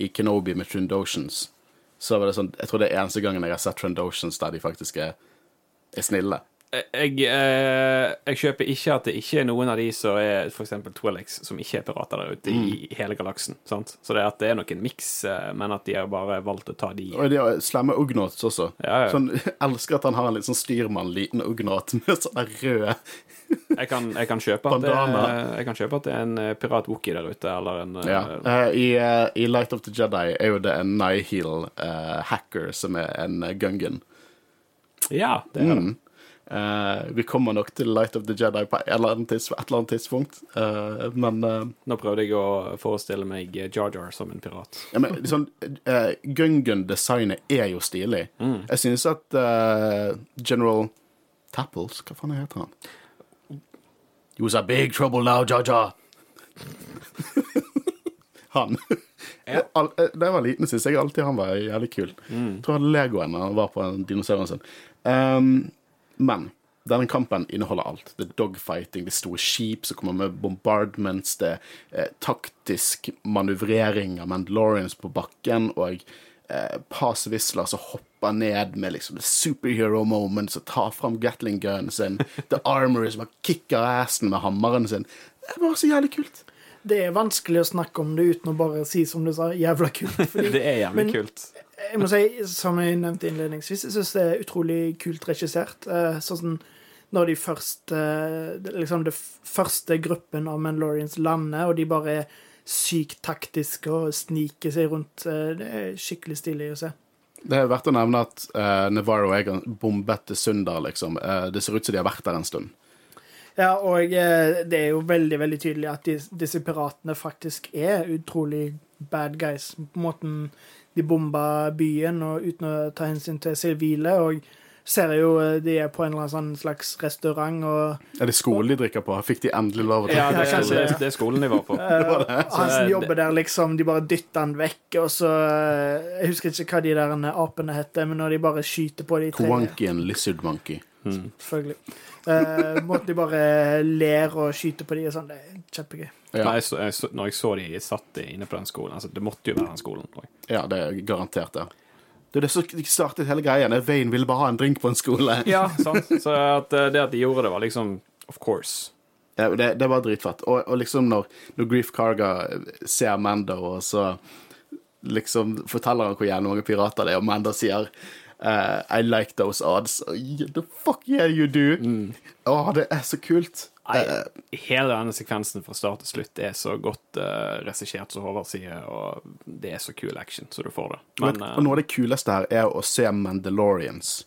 i Kenobi med Trandoshans, så var det sånn Jeg tror det er eneste gangen jeg har sett Trandoshans der de faktisk er, er snille. Jeg, eh, jeg kjøper ikke at det ikke er noen av de som er f.eks. Twilix, som ikke er pirater der ute i hele galaksen. sant? Så det er at det er nok en miks, eh, men at de har bare valgt å ta de Og de har slemme Ugnots også. Ja, ja. Sånn, jeg elsker at han har en litt sånn styrmann, liten Ugnot med sånne røde Jeg kan, jeg kan, kjøpe, at det, jeg kan kjøpe at det er en eh, pirat-wookie der ute, eller en ja. uh, i, uh, I Light of the Jedi er jo det en Nihil-hacker som er en uh, Gungan. ja, det er det. Mm. Eh, vi kommer nok til Light of the Jedi på et eller annet, tids, et eller annet tidspunkt, uh, men uh, Nå prøvde jeg å forestille meg Jar Jar som en pirat. Ja, men liksom, uh, Gungan-designet er jo stilig. Jeg synes at General Tapples Hva faen heter han? You was a big trouble now, Jaja. han. Al- eh, Da jeg var liten, syntes jeg alltid han var jævlig kul. Jeg tror han hadde Legoen da han var på dinosauren sin. Um, men denne kampen inneholder alt. Det er dogfighting, det er store skip som kommer med bombardments, det er eh, taktisk manøvrering av Mandalorians på bakken, og eh, pasvisler som hopper ned med liksom the superhero moments og tar fram Gatling gunnen sin, the armory som bare kicker assen med hammeren sin. Det er bare så jævlig kult. Det er vanskelig å snakke om det uten å bare si som du sa, jævla kult. Fordi, Det er jævlig Men- kult. Jeg må si, som jeg nevnte innledningsvis, jeg syns det er utrolig kult regissert. Eh, Sånn når de først eh, Liksom det første gruppen av Mandalorians lander, og de bare er sykt taktiske og sniker seg rundt. eh, Det er skikkelig stilig å se. Det er verdt å nevne at uh, Navarro har bombet til søndag, liksom. Uh, det ser ut som de har vært der en stund. Ja, og uh, det er jo veldig, veldig tydelig at de, disse piratene faktisk er utrolig bad guys. På måten de bomba byen og uten å ta hensyn til sivile. Og ser jo eh, de er på en eller annen slags restaurant og Er det skole de drikker på? Fikk de endelig lov å Ja, det, er, det, det. det er skolen de var på. eh, han som jobber der, liksom, de bare dytter han vekk, og så eh, Jeg husker ikke hva de der apene heter, men når de bare skyter på de tre Kwanki and lizard monkey. Selvfølgelig. Eh, måten de bare ler og skyter på de og sånn, det er kjempegøy. Ja. Nei, så, jeg så, når jeg så de satt inne på den skolen altså, Det måtte jo være den skolen. tror jeg. Ja, det er garantert det. Det er det som startet hele greia. Wayne ville bare ha en drink på en skole. Ja, sant. Så at, eh, det at de gjorde det, var liksom Of course. Ja, det, det var dritfett. Og, og liksom når, når Grief Carga ser Mando, og så liksom forteller han hvor jævlig mange pirater det er, og Mando sier eh, I like those odds. The fuck yeah you do. Å, det er så kult. Nei, hele denne sekvensen fra start til slutt er så godt uh, regissert som Håvard sier, og det er så kul action så du får det. Men eh, og noe av det kuleste her er å se Mandalorians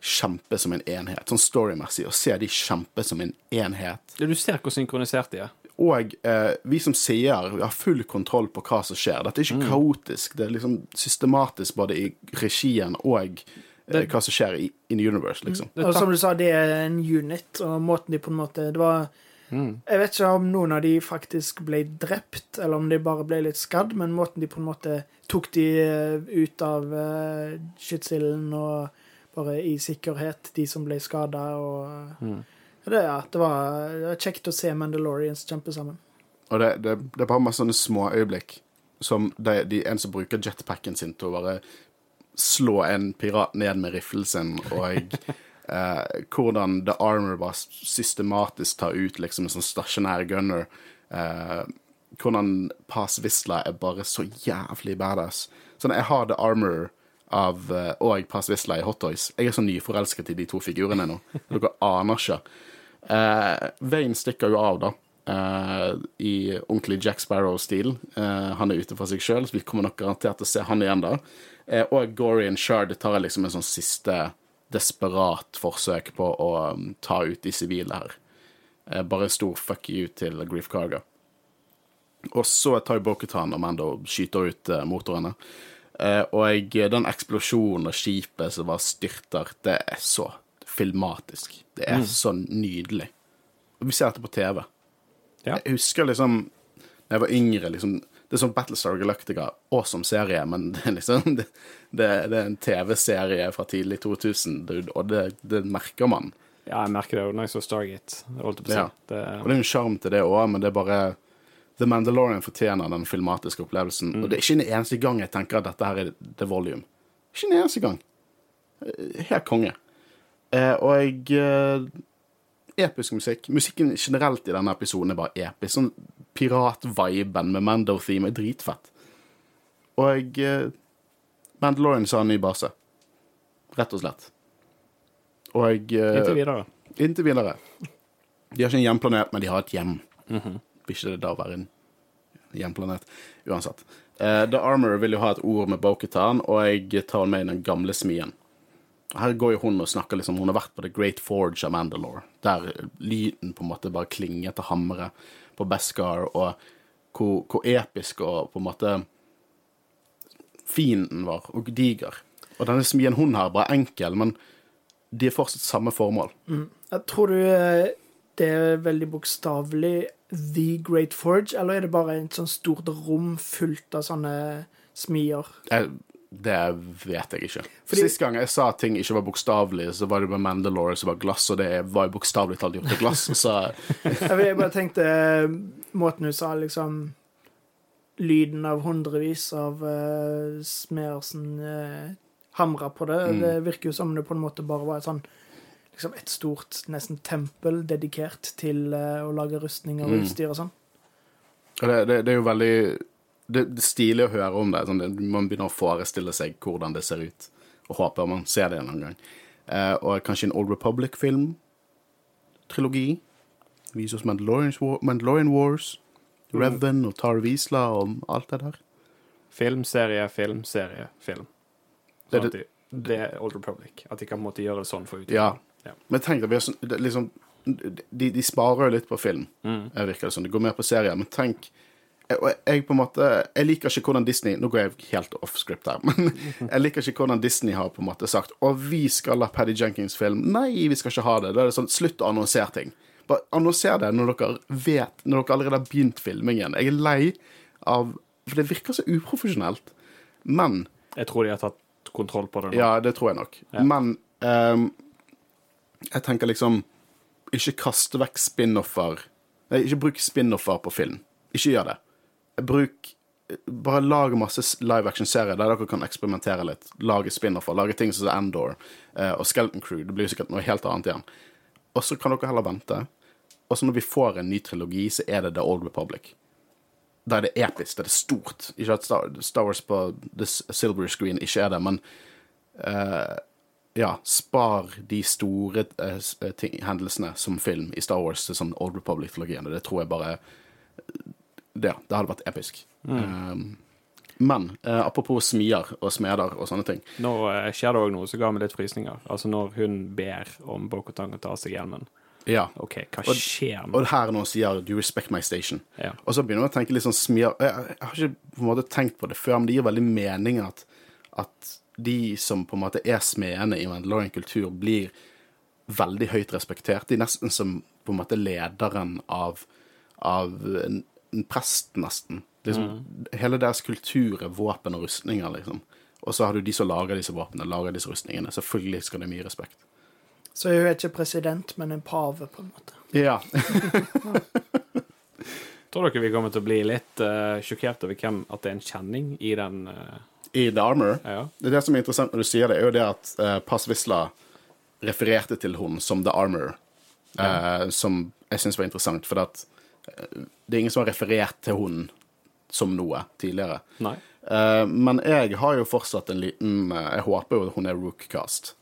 kjempe som en enhet. Sånn storymessig, å se de kjempe som en enhet. du ser hvor synkronisert de er. Og eh, vi som seere har full kontroll på hva som skjer. Dette er ikke kaotisk. Det er liksom systematisk både i regien og eh, hva som skjer i in universe, liksom. Og som du sa, det er en unit, og måten de på en måte Det var Mm. Jeg vet ikke om noen av de faktisk ble drept, eller om de bare ble litt skadd, men måten de på en måte tok de eh, ut av uh, skytsilden og bare i sikkerhet, de som ble skada, og Mm. Det, ja, det, var, det var kjekt å se Mandalorians kjempe sammen. Og det, det, er bare masse sånne små øyeblikk. Som de, de, en som bruker jetpacken sin til å bare slå en pirat ned med riflen sin, og eh, hvordan The Armor bare systematisk tar ut liksom en sånn stasjonær gunner. Eh, hvordan Pass Vizsla er bare så jævlig badass. Sånn, jeg har The Armor av, eh, og Pass Vizsla i Hot Toys. Jeg er så nyforelsket i de to figurene nå. Dere aner ikke. Eh, Wayne stikker jo av, da. eh, I ordentlig Jack Sparrow-stil. Eh, han er ute for seg sjøl, så vi kommer nok garantert til å se han igjen da. Eh, og Gorian Shard tar liksom en sånn siste desperat forsøk på å um, ta ut de sivile her. Eh, bare en stor fuck you til Grief Carga. Og så tar Bokutan og Mando og skyter ut eh, motorene. Og den eksplosjonen av skipet som bare styrter, det er så filmatisk. Det er så nydelig. Og vi ser dette på TV. Ja. Jeg husker liksom da jeg var yngre liksom, Det er sånn Battlestar Galactica, awesome serie, men det er liksom Det, det, det er en TV-serie fra tidlig 2000, dude, og det, det merker man. Ja, jeg merker det jo når jeg så Stargate. Holdt på. Ja. Det, Og det er en sjarm til det òg, men det er bare The Mandalorian fortjener den filmatiske opplevelsen. Og det er ikke en eneste gang jeg tenker at dette her er The Volume. Ikke en eneste gang. Eh, Helt konge. Eh, og eh, Episk musikk. Musikken generelt i denne episoden er bare episk. Sånn piratviben med Mando-theme er dritfett. Og eh, Mandalorian sa en ny base. Rett og slett. Og eh, inntil videre. Inntil videre. De har ikke en hjemplanet, men de har et hjem. Vil ikke det da være en hjemplanet? Uansett. Eh, The Armor vil jo ha et ord med Boketan, og jeg tar med den gamle smien. Her går jo hun og snakker liksom Hun har vært på The Great Forge av Mandalore, der lyden på en måte bare klinger til hammeret på Beskar, og hvor, hvor episk og på en måte fienden var, og diger. Og denne smien hun har, bare enkel, men de er fortsatt samme formål. Jeg tror du eh, det er veldig bokstavelig The Great Forge, eller er det bare et sånt stort rom fullt av sånne smier? Jeg, det vet jeg ikke. Fordi- Sist gang jeg sa at ting ikke var bokstavelig, så var det med Mandalore som var glass, og det var jo bokstavelig talt gjort til glass. Så Jeg, bare tenkte eh, måten du sa liksom Lyden av hundrevis av uh, smeder som uh, hamra på det. Mm. Det virker jo som det på en måte bare var et sånn liksom et stort nesten tempel dedikert til uh, å lage rustninger og Mm. utstyr og sånn. det, det, det er jo veldig det, det er stilig å høre om det. Sånn, det. Man begynner å forestille seg hvordan det ser ut, og håper man ser det en annen gang. Eh, og kanskje en Old Republic-film. Trilogi. Vise oss Mandalorian Wars. Reven og Tar Visla og alt det der. Film, serie, film, film. Det- Sånn de, det er Old Republic. At de kan måtte gjøre det sånn for utvikling. Ja. Ja. Men tenk deg, sånn, liksom, de, de sparer jo litt på film, Mm. eh, virker det som. De går mer på serier. Men tenk jeg, jeg på en måte Jeg liker ikke hvordan Disney Nå går jeg helt off script her, men jeg liker ikke hvordan Disney har på en måte sagt Og vi skal ha Paddy Jenkins-film. Nei, vi skal ikke ha det. Da er det sånn Slutt å annonsere ting. Bare annonser det når dere vet Når dere allerede har begynt filmingen. Jeg er lei av For det virker så uprofesjonelt. Men Jeg tror de har tatt kontroll på det nå. ja, det tror jeg nok. Ja. Men um, jeg tenker liksom Ikke kaste vekk spin-offer. Nei, ikke bruk spin-offer på film. Ikke gjør det. Bruk Bare lag masse live action-serier der dere kan eksperimentere litt. Lage spin-offer. Lage ting som Endor eh, og Skeleton Crew. Det blir jo sikkert noe helt annet igjen. Og så kan dere heller vente. Og så når vi får en ny trilogi, så er det The Old Republic. Da er det episk. Da er det stort. Ikke at Star, Wars på the silver screen ikke er det, men uh, ja, spar de store uh, ting, hendelsene som film i Star Wars til sånn Old Republic-trilogien. og Det tror jeg bare Det, det hadde vært episk. Um, men eh, apropos smier og smeder og sånne ting. Nå eh, skjer det òg noe som ga meg litt frysninger. Altså når hun ber om Bokotang å ta av seg hjelmen. Ja. OK, hva skjer nå? Og her nå sier 'Do respect my station'? Ja. Og så begynner hun å tenke litt sånn smier Jeg, jeg har ikke på en måte tenkt på det før, men det gir veldig mening at, at de som på en måte er smedene i Mandalorian-kultur, blir veldig høyt respektert. De er nesten som på en måte lederen av, av en, prest, nesten. Liksom, Hele deres kultur er våpen og rustninger, liksom. Og så har du de som lager disse våpnene, lager disse rustningene. Selvfølgelig skal det mye respekt. Så hun er ikke president, men en pave, på en måte. Ja. Tror dere vi kommer til å bli litt uh, sjokkert over hvem at det er en kjenning i den uh... I The Armor. Ja. Det, er det som er interessant når du sier det, er jo det at uh, Pass Visla refererte til hun som The Armor, eh, som jeg syns var interessant, for at, eh, det er ingen som har referert til hun som noe tidligere. Nei. Uh, men jeg har jo fortsatt en liten uh, Jeg håper jo hun er Rookcast.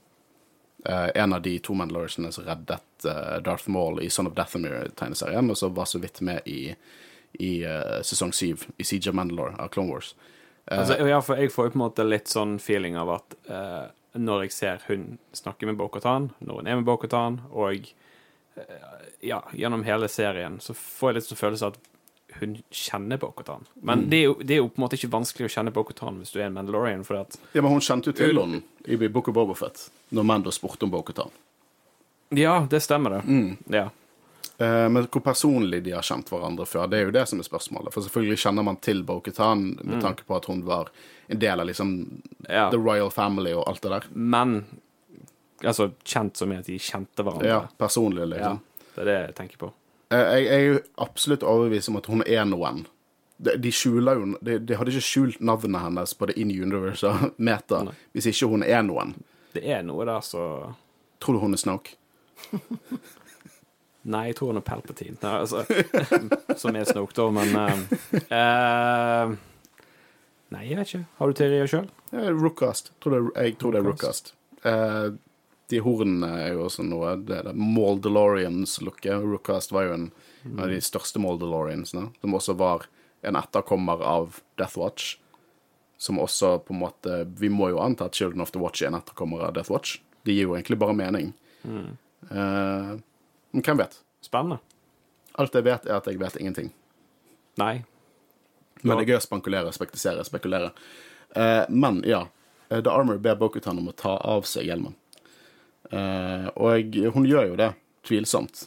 Uh, en av de to Mandalorsene som reddet Darth Maul i Son of Dathomir-tegneserien, og så var så vidt med i, i sesong syv i Siege of Mandalore av Clone Wars. Altså, ja, for jeg får jo på en måte litt sånn feeling av at når jeg ser hun snakke med Bokhatan, når hun er med Bokhatan, og ja, gjennom hele serien, så får jeg litt sånn følelse av at hun kjenner Bokhatan. Men det, er jo, det er jo på en måte ikke vanskelig å kjenne Bokhatan hvis du er en Mandalorian, at Ja, men hun kjente jo til henne i Book of Bobofet når Mando spurte om Bo-Katan. Ja, det stemmer, det. Ja. Eh, men hvor personlig de har kjent hverandre før, det er jo det som er spørsmålet. For selvfølgelig kjenner man til Bo-Katan med tanke på at hun var en del av liksom ja. The Royal Family og alt det der. Men altså kjent som i at de kjente hverandre. Ja, personlig, Ja, liksom. det er det jeg tenker på. Eh, jeg, jeg er absolutt overbevist om at hun er noen. De, de skjuler jo de, de hadde ikke skjult navnet hennes på det In Universe og Meta Nei. hvis ikke hun er noen. Det er noe der så Tror du hun er Snoke? Nei, jeg tror hun er Palpatine. Nei, altså, som er Snoke, da, men uh, Nei, jeg vet ikke. Har du teorier sjøl? Ja, Rookcast. Jeg tror det er Rookcast. Rookcast. De hornene er jo også noe Det er Moldalorians-looket. Rookcast var jo en av de største Moldeloriansene, som også var en etterkommer av Death Watch. Som også på en måte Vi må jo anta at Children of the Watch er en etterkommer av Death Watch. Det gir jo egentlig bare mening. Eh, men hvem vet? Spennende. Alt jeg vet, er at jeg vet ingenting. Nei. Men det er gøy å spankulere, spektisere, spekulere. Eh, men ja, eh, The Armor ber Bokutan om å ta av seg hjelmen. Eh, og hun gjør jo det, tvilsomt.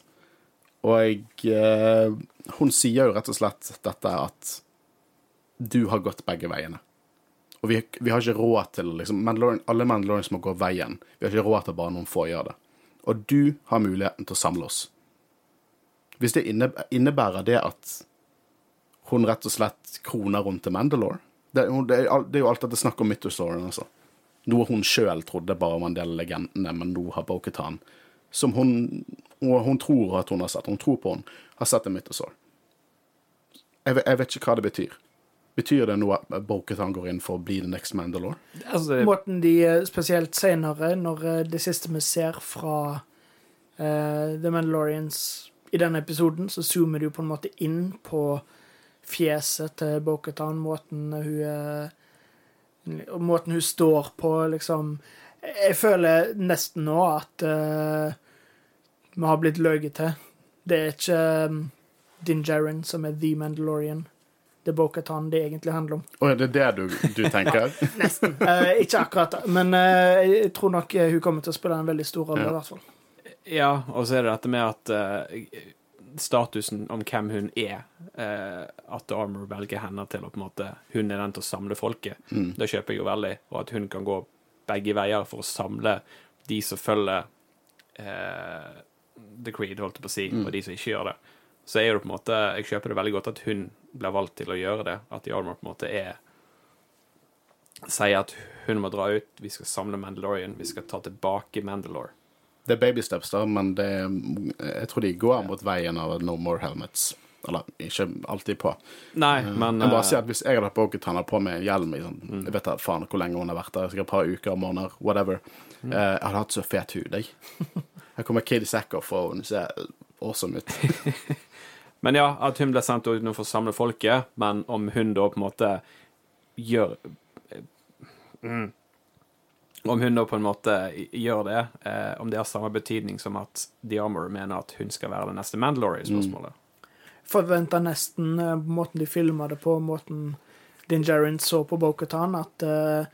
Og eh, hun sier jo rett og slett dette at du har gått begge veiene. Og vi, vi har ikke råd til liksom, Mandalorian, Alle Mandalorians må gå veien. Vi har ikke råd til bare noen få gjør det. Og du har muligheten til å samle oss. Hvis det innebærer det at hun rett og slett kroner rundt til Mandalore. Det, det, det er jo alt dette snakk om mythostoryen, altså. Noe hun sjøl trodde bare var en del av legendene, men nå har Bo-Katan, som hun, og hun tror at hun har sett, hun tror på hun, har sett en mythosaur. Jeg, jeg vet ikke hva det betyr. Betyr det noe at Bo-Katan går inn for å bli the next Mandalore? Altså, det, Måten de eh, spesielt senere, når eh, det siste vi ser fra uh, The Mandalorians i denne episoden, så zoomer de jo på en måte inn på fjeset til Bo-Katan, måten hun eh, og Måten hun står på, liksom Jeg føler nesten nå at uh, vi har blitt løyet til. Det er ikke um, Din Djarin som er The Mandalorian. Det er Bo-Katan det egentlig handler om. Å, det er det du, du tenker? Nesten. Uh, ikke akkurat, men uh, jeg tror nok hun kommer til å spille en veldig stor rolle, Ja. i hvert fall. ja, og så er det dette med at statusen om hvem hun er, eh, at Armour velger henne til å på en måte Hun er den til å samle folket. Mm. Det kjøper jeg jo veldig. Og at hun kan gå begge veier for å samle de som følger eh, The Creed, holdt jeg på å si, Mm. og de som ikke gjør det. Så er det på en måte Jeg kjøper det veldig godt at hun blir valgt til å gjøre det. At The Armor på en måte er Sier at hun må dra ut, vi skal samle Mandalorian, vi skal ta tilbake Mandalore. Det er baby steps, da, men det, jeg tror de går mot veien av No More Helmets. Eller ikke alltid på. Nei, men Jeg bare eh, sier at Hvis jeg hadde hatt hadde på med hjelm i sånn, Mm. Jeg vet da faen hvor lenge hun har vært der, sikkert et par uker, måneder, whatever. Mm. Eh, jeg hadde hatt så fet hud, jeg. Her kommer Katie Sackhoff, og hun ser awesome ut. Men ja, at hun ble sendt ut nå for å samle folket, men om hun da på en måte gjør mm. Om hun da på en måte gjør det, eh, om det har samme betydning som at The Armor mener at hun skal være det neste Mandalorian-spørsmålet. Forventa nesten eh, måten de filma det på, måten Din Djarin så på Bokutan, at eh,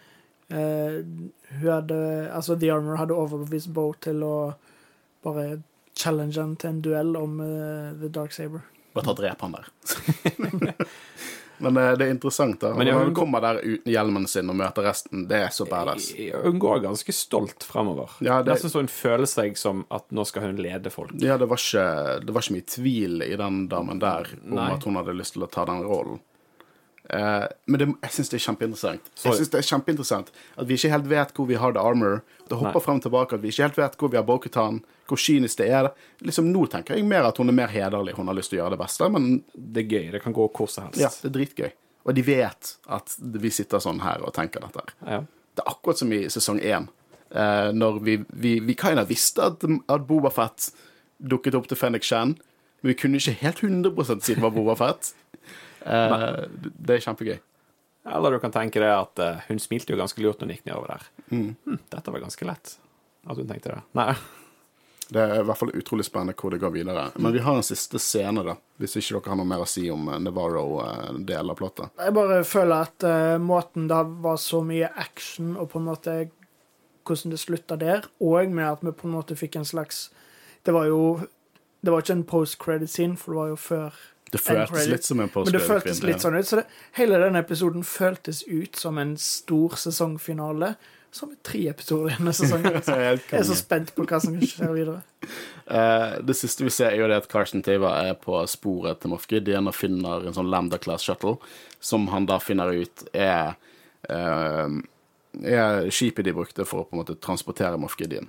eh, hun hadde Altså, The Armor hadde overbevist Bo til å bare challenge han til en duell om eh, The Dark Saber. Bare ta drep han der. Men eh, det er interessant, da. Men hun kommer der uten hjelmen sin og møter resten, det er så badass. Hun går ganske stolt fremover. Ja, det- Nesten så hun føler seg som at nå skal hun lede folk. Ja, det var ikke, det var ikke mye tvil i den damen der om Nei. at hun hadde lyst til å ta den rollen. Eh, men det, jeg syns det er kjempeinteressant. Jeg synes det er kjempeinteressant At vi ikke helt vet hvor vi har The Armor. Det hopper Nei. frem og tilbake. At vi ikke helt vet hvor vi har Bokutan, hvor kynisk det er. Liksom Nå tenker jeg mer at hun er mer hederlig. Hun har lyst til å gjøre det beste, men Det er gøy. Det kan gå hvor som helst. ja, det er dritgøy. Og de vet at vi sitter sånn her og tenker dette. Ja. Det er akkurat som i sesong én, uh, når vi, vi, vi kinda visste at, at Boba Fett dukket opp til Fennik Shan, men vi kunne ikke helt 100 si det var Boba Fett. Eh, det er kjempegøy. Eller du kan tenke deg at eh, hun smilte jo ganske lurt når hun gikk nedover der. Mm. Hm, dette var ganske lett. At hun tenkte det. Nei. Det er i hvert fall utrolig spennende hvor det går videre. Men vi har en siste scene, da, hvis ikke dere har noe mer å si om eh, Navarro-delen av plottet. Jeg bare føler at uh, måten det var så mye action, og på en måte hvordan det slutta der, og med at vi på en måte fikk en slags Det var jo Det var ikke en post-credit-scene, for det var jo før Det føltes litt som en Men det føltes litt sånn ut. Så det, hele denne episoden føltes ut som en stor sesongfinale. Som er tre episoder i denne sesongen. Altså. Jeg er så spent på hva som skjer videre. Uh, det siste vi ser, er jo det at Carson Tava er på sporet til Moff Gideon og finner en sånn Lambda Class Shuttle, som han da finner ut er uh, er skipet de brukte for å på en måte transportere Moff Gideon.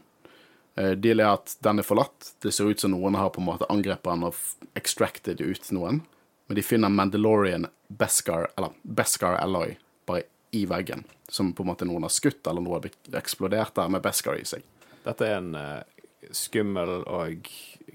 Uh, Deal er at den er forlatt. Det ser ut som noen har på en måte angrepet den og extracted ut noen. Men de finner Mandalorian Beskar, eller Beskar Alloy, bare i veggen. Som på en måte noen har skutt, eller noe har eksplodert der med Beskar i seg. Dette er en uh, skummel og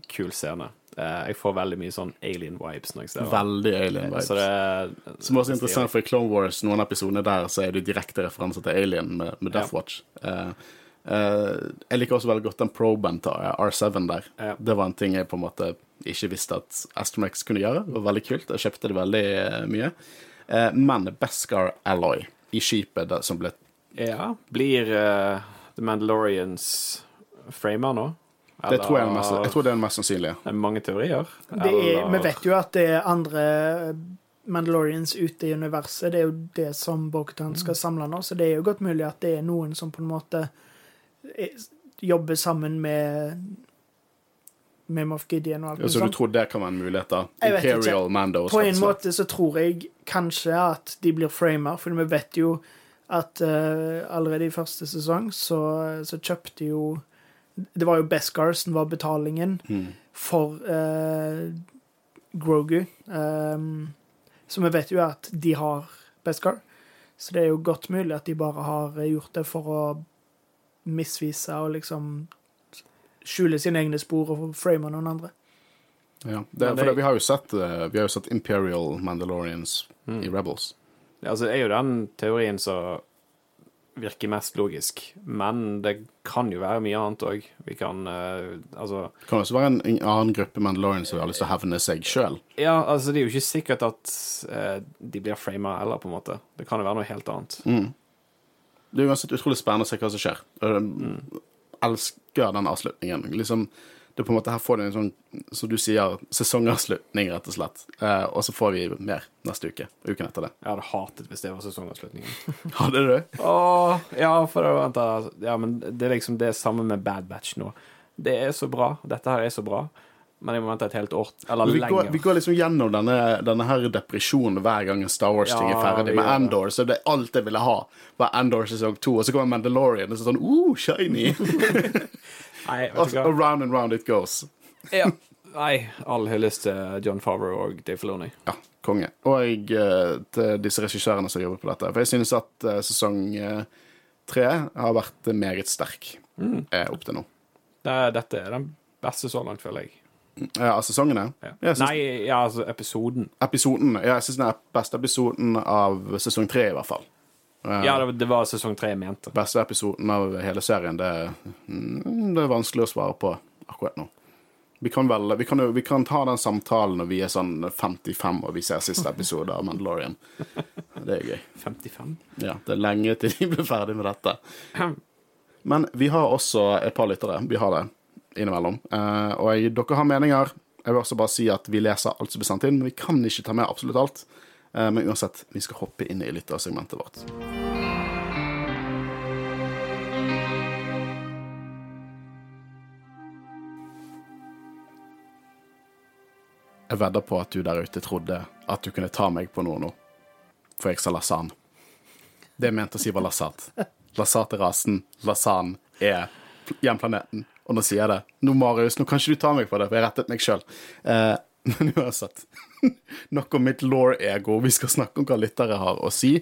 kul scene. Eh, jeg får veldig mye sånn alien-vibes når jeg ser det. Veldig alien vibes. Det er Som også er interessant, for i Clone Wars, noen episoder der, så er det direkte referanser til Alien med, med Death Ja. Watch. Eh, eh, jeg liker også veldig godt den proben til R7 der. Ja. Det var en ting jeg på en måte ikke visste at Astromex kunne gjøre. Det var veldig kult. Jeg kjøpte det veldig eh, mye. Eh, men Beskar Alloy i skipet der, som ble Ja. Blir uh, The Mandalorians framer nå? det tror jeg, er mest, jeg tror det er den mest sannsynlige. Det er mange teorier. Det er, vi vet jo at det er andre Mandalorians ute i universet. Det er jo det som Bokutan skal samle nå, så det er jo godt mulig at det er noen som på en måte er, jobber sammen med med Moff Gideon og alt Ja, så du tror det kan være en mulighet, da? Imperial Mando. På en måte så tror jeg kanskje at de blir framer, for vi vet jo at uh, allerede i første sesong så, så kjøpte jo Det var jo Beskar som var betalingen Mm. for uh, Grogu. Um, så vi vet jo at de har Beskar. Så det er jo godt mulig at de bare har gjort det for å misvise og liksom skjule sine egne spor og frame noen andre. Ja, det, for det- vi har jo sett, eh, vi har jo sett Imperial Mandalorians Mm. i Rebels. Altså, det er jo den teorien som virker mest logisk, men det kan jo være mye annet òg. Vi kan uh, Altså Det kan også være en, en annen gruppe Mandalorians som har lyst til å hevne seg sjøl. Ja, altså, det er jo ikke sikkert at uh, de blir frama heller, på en måte. Det kan jo være noe helt annet. Mm. Det er uansett utrolig spennende å se hva som skjer. Jeg elsker den avslutningen. Liksom, det er på en måte Her får du en sånn, som du sier, sesongavslutning, rett og slett. Eh, og så får vi mer neste uke. Uken etter det. Jeg hadde hatet hvis det var sesongavslutningen. Hadde du? Åh, ja, for det, vente. Ja, men det er liksom det samme med Bad Batch nå. Det er så bra. Dette her er så bra. Men jeg må vente et helt år. Eller Vi lenger. går, vi går liksom gjennom denne, denne her depresjonen hver gang en Star Wars-ting er ferdig. Med Endor så det er alt jeg ville ha, var Endor sesong to. Og så kommer Mandalorian, og så sånn uh, shiny! Nei, og, og round and round it goes. Ja, Nei, all hyllest til John Favreau og Dave Filoni. Ja, konge. Og eh, til disse regissørene som jobber på dette. For jeg synes at eh, sesong eh, tre har vært meget sterk mm. opp til nå. Det, dette er den beste så langt, føler jeg. Ja, av sesongene? Ja. Synes- Nei, ja, altså episoden. Episoden ja, Jeg syns den er beste episoden av sesong tre, i hvert fall. Ja, det, det var sesong tre jeg mente. Beste episoden av hele serien, det, mm, det er vanskelig å svare på akkurat nå. Vi kan, vel, vi, kan jo, vi kan ta den samtalen når vi er sånn 55 og vi ser siste episode av Mandalorian. Det er gøy. 55? Ja, det er lenge til de blir ferdig med dette. Men vi har også et par lyttere. Vi har det innimellom. Uh, og jeg, dere har meninger. Jeg vil også bare si at vi leser alt som blir sendt inn, men vi kan ikke ta med absolutt alt. Uh, men uansett, vi skal hoppe inn i lyttersegmentet vårt. Jeg vedder på at du der ute trodde at du kunne ta meg på noe nå, for jeg sa lasan. Det jeg mente å si var lasat. Lasat er rasen, lasan er hjemplaneten. Og nå sier jeg det. Nå, Marius, nå kan ikke du ta meg på det, for jeg rettet meg sjøl. Eh, men uansett. Nok om mitt law-ego. Vi skal snakke om hva lyttere har å si.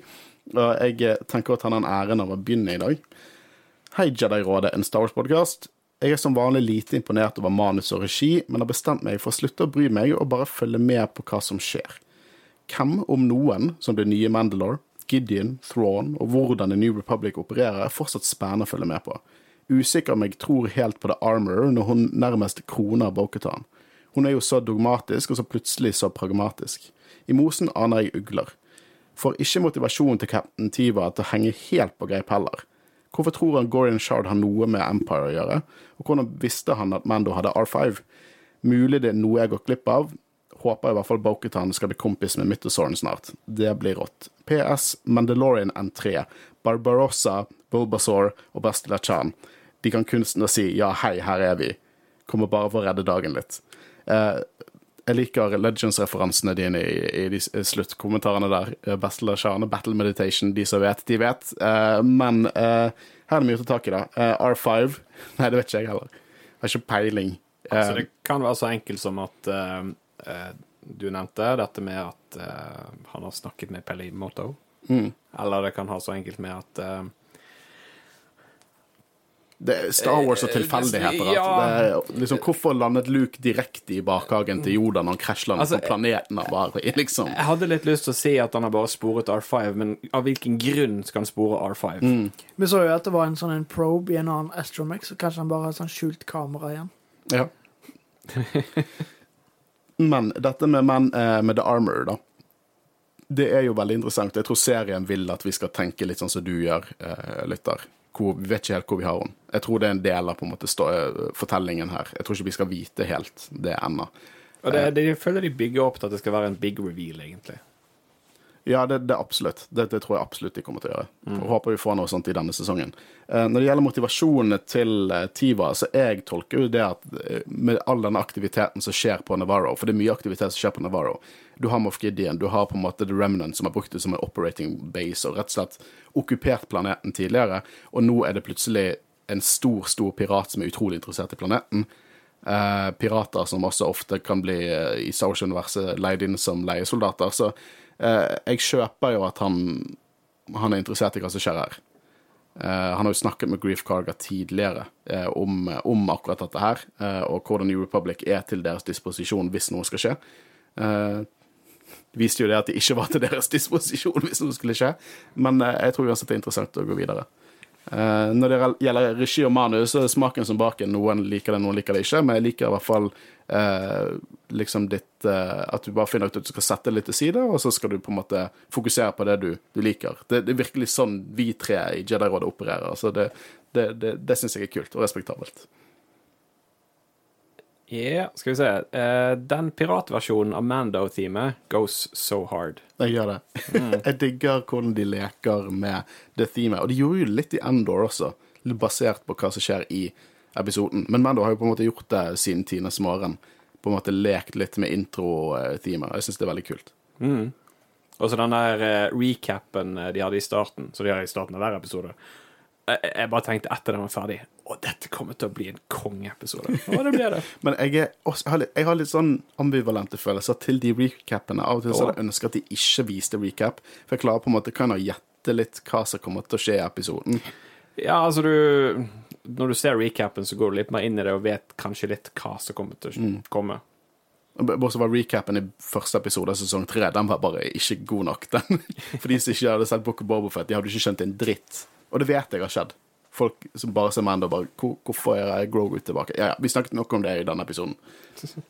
Og jeg eh, tenker å ta den æren av å begynne i dag. Hei, Jedi-rådet, en Star Wars-podkast. Jeg er som vanlig lite imponert over manus og regi, men har bestemt meg for å slutte å bry meg og bare følge med på hva som skjer. Hvem, om noen, som blir nye Mandalore, Gideon, Thrawn og hvordan The New Republic opererer, er fortsatt spennende å følge med på. Usikker om jeg tror helt på The Armor når hun nærmest kroner Boketan. Hun er jo så dogmatisk, og så plutselig så pragmatisk. I mosen aner jeg ugler. Får ikke motivasjonen til Captain Tiva til å henge helt på greip heller. Hvorfor tror han Gorian Shard har noe med Empire å gjøre? Og hvordan visste han at Mando hadde R5? Mulig det er noe jeg har gått glipp av. Håper i hvert fall Boketan skal bli kompis med Mythosaurn snart. Det blir rått. PS Mandalorian N3. Barbarossa, Bulbasaur og Bastila Chan. De kan kunsten å si 'ja, hei, her er vi'. Kommer bare for å redde dagen litt. Eh, jeg liker Legends-referansene dine i, i de sluttkommentarene der. Eh, Shane, Chan Battle Meditation. De som vet, de vet. Eh, men eh, her er det mye å ta tak i, da. Eh, R5 Nei, det vet ikke jeg heller. Jeg har ikke peiling. Altså, det kan være så enkelt som at du nevnte dette med at han har snakket med Pelli Moto. Mm. Eller det kan ha så enkelt med at Star Wars og tilfeldigheter. Ja. At det er, liksom, hvorfor landet Luke direkte i bakhagen til Yoda når han krasjlandet Altså, på planeten han var i? Liksom. Jeg hadde litt lyst til å si at han har bare sporet R5, men av hvilken grunn skal han spore R5? Mm. Vi så jo at det var en sånn en probe i en annen Astromex, så kanskje han bare har sånn skjult kamera igjen. Ja. Men dette med, man, eh, med The Armor, da. Det er jo veldig interessant. Jeg tror serien vil at vi skal tenke litt sånn som du gjør, eh, lytter. Hvor, vi vet ikke helt hvor vi har henne. Jeg tror det er en del av på en måte stå, eh, fortellingen her. Jeg tror ikke vi skal vite helt det ennå. Og det, det, jeg føler de bygger opp til at det skal være en big reveal, egentlig. Ja, det, det absolutt. Det, det tror jeg absolutt de kommer til å gjøre. Mm. håper vi får noe sånt i denne sesongen. Eh, når det gjelder motivasjonene til eh, Tiva, så jeg tolker jo det at eh, med all denne aktiviteten som skjer på Navarro, for det er mye aktivitet som skjer på Navarro Du har Moff Gideon, du har på en måte The Remnant som har brukt det som en operating base, og rett og slett okkupert planeten tidligere, og nå er det plutselig en stor, stor pirat som er utrolig interessert i planeten. Uh, pirater som også ofte kan bli uh, i Star Wars-universet leid inn som leiesoldater. Så uh, jeg kjøper jo at han, han er interessert i hva som skjer her. Han har jo snakket med Grief Carga tidligere om, om akkurat dette her, og hvordan New Republic er til deres disposisjon hvis noe skal skje. Viste jo det at de ikke var til deres disposisjon hvis noe skulle skje, men eh, jeg tror uansett det er interessant å gå videre. Eh, når det gjelder regi og manus, så er det smaken som baken. Noen liker det, noen liker det ikke. Men jeg liker i hvert fall eh, liksom ditt eh, At du bare finner ut at du skal sette det litt til side, og så skal du på en måte fokusere på det du, du liker. Det, det er virkelig sånn vi tre i Jedi-rådet opererer. Så det, det, det, det syns jeg er kult og respektabelt. Ja, skal vi se. Uh, den piratversjonen av Mando-teamet goes so hard. Jeg gjør det. jeg digger hvordan de leker med det themet. Og de gjorde jo litt i Endor også, basert på hva som skjer i episoden. Men Mando har jo på en måte gjort det siden Tines morgen. På en måte lekt litt med intro-teamet. Jeg syns det er veldig kult. Og så den der eh, recapen eh, de hadde i starten, så de har i starten av hver episode, Jeg, bare tenkte etter den var ferdig Å, dette kommer til å bli en kongeepisode. Og det blir det. Men jeg, er også, jeg, har litt, jeg har litt sånn ambivalente følelser til de recapene. Av og til så hadde jeg ønsket at de ikke viste recap, for jeg klarer på en måte kan gjette litt hva som kommer til å skje i episoden. Ja, altså du Når du ser recapen, så går du litt mer inn i det og vet kanskje litt hva som kommer til å komme. Bortsett fra recapen i første episode av sesong tre. Den var bare ikke god nok. Den. For de som ikke hadde sett Book of Boba Fett, de hadde ikke skjønt en dritt. Og det vet jeg har skjedd. Folk som bare ser Mando, bare "Hvor- Hvorfor er Grogu tilbake? Ja, ja, vi snakket nok om det i denne episoden.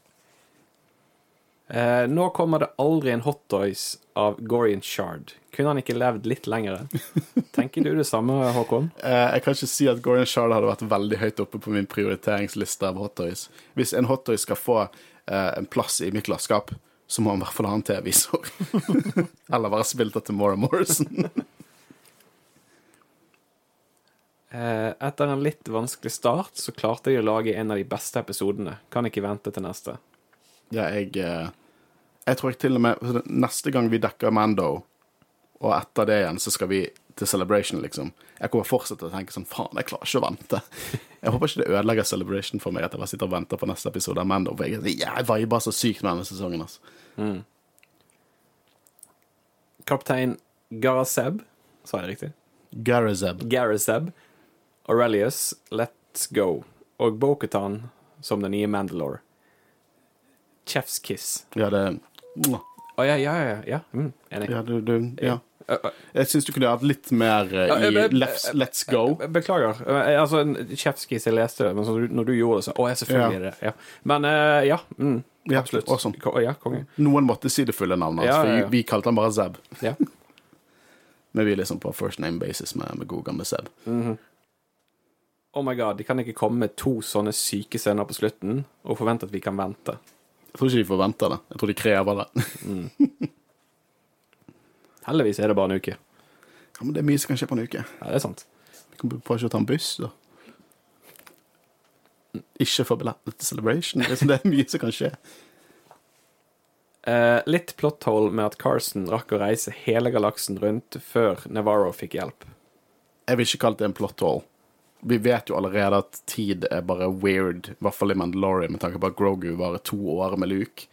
Eh, nå kommer det aldri en Hot Toys av Gorian Shard. Kunne han ikke levd litt lenger? Tenker du det samme, Håkon? Eh, jeg kan ikke si at Gorian Shard hadde vært veldig høyt oppe på min prioriteringsliste av hottoys. Hvis en hottoy skal få eh, en plass i mitt glasskap, så må han i hvert fall ha en TV-visor. Eller være spilt av Tamora Morrison. Eh, etter en litt vanskelig start så klarte de å lage en av de beste episodene. Kan ikke vente til neste. ja, jeg eh, Jeg tror jeg til og med Neste gang vi dekker Mando, og etter det igjen, så skal vi til Celebration, liksom. Jeg kommer fortsatt til å tenke sånn Faen, jeg klarer ikke å vente. Jeg håper ikke det ødelegger Celebration for meg at jeg bare sitter og venter på neste episode av Mando. For jeg, jeg viber så sykt med denne sesongen, altså. Kaptein Garazeb, sa jeg riktig? Garazeb. Garazeb, Aurelius, Let's Go, og Boketan som den nye Mandalore. Chef's Kiss. Ja, det Å ja, ja, ja. ja. Mm, enig. Ja, du, du Ja. Ø, ø, Jeg syns du kunne hatt litt mer eh, i Let's, let's Go. Beklager. Eh, Altså, Chef's Kiss, jeg leste men når du gjorde det, så Å, ja, selvfølgelig Ja. er det ja. Men eh, ja. Mm, Ja, absolutt. awesome. Ko-. Noen måtte si det fulle navnet hans, for vi, kalte han bare Zeb. Ja. Men vi er liksom på first name basis med, med god med Zeb. Oh my god, de kan ikke komme med to sånne syke scener på slutten og forvente at vi kan vente. Jeg tror ikke de forventer det. Jeg tror de krever det. Heldigvis er det bare en uke. Ja, men det er mye som kan skje på en uke. Ja, det er sant. Vi kan prøve ikke å ta en buss, da. Ikke få billett til Celebration. Det sånn- det er mye som kan skje. Eh, litt plotthole med at Carson rakk å reise hele galaksen rundt før Navarro fikk hjelp. Jeg vil ikke kalle det en plot hole. Vi vet jo allerede at tid er bare weird, i hvert fall i Mandalorian, med tanke på at Grogu var to år med Luke.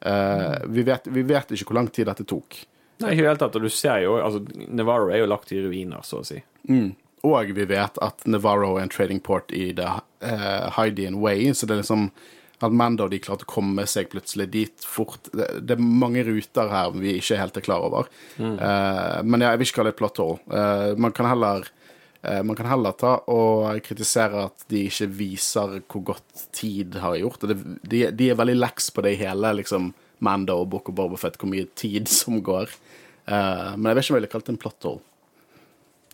Eh, vi, vet, vi vet ikke hvor lang tid dette tok. Nei, ikke i det hele tatt. Og du ser jo, altså, Navarro er jo lagt i ruiner, så å si. Og vi vet at Navarro er en trading port i The uh, Hydean Way, så det er liksom at Mando de klarte å komme seg plutselig dit fort. Det, det er mange ruter her vi ikke helt er klar over. Eh, men ja, jeg vil ikke kalle det et plot hole. Eh, man kan heller man kan heller ta og kritisere at de ikke viser hvor godt tid har gjort. De, de er veldig leks på det hele liksom, Mando og Book of Boba Fett, hvor mye tid som går. Eh, men jeg vet ikke om jeg ville kalt det en plot hole.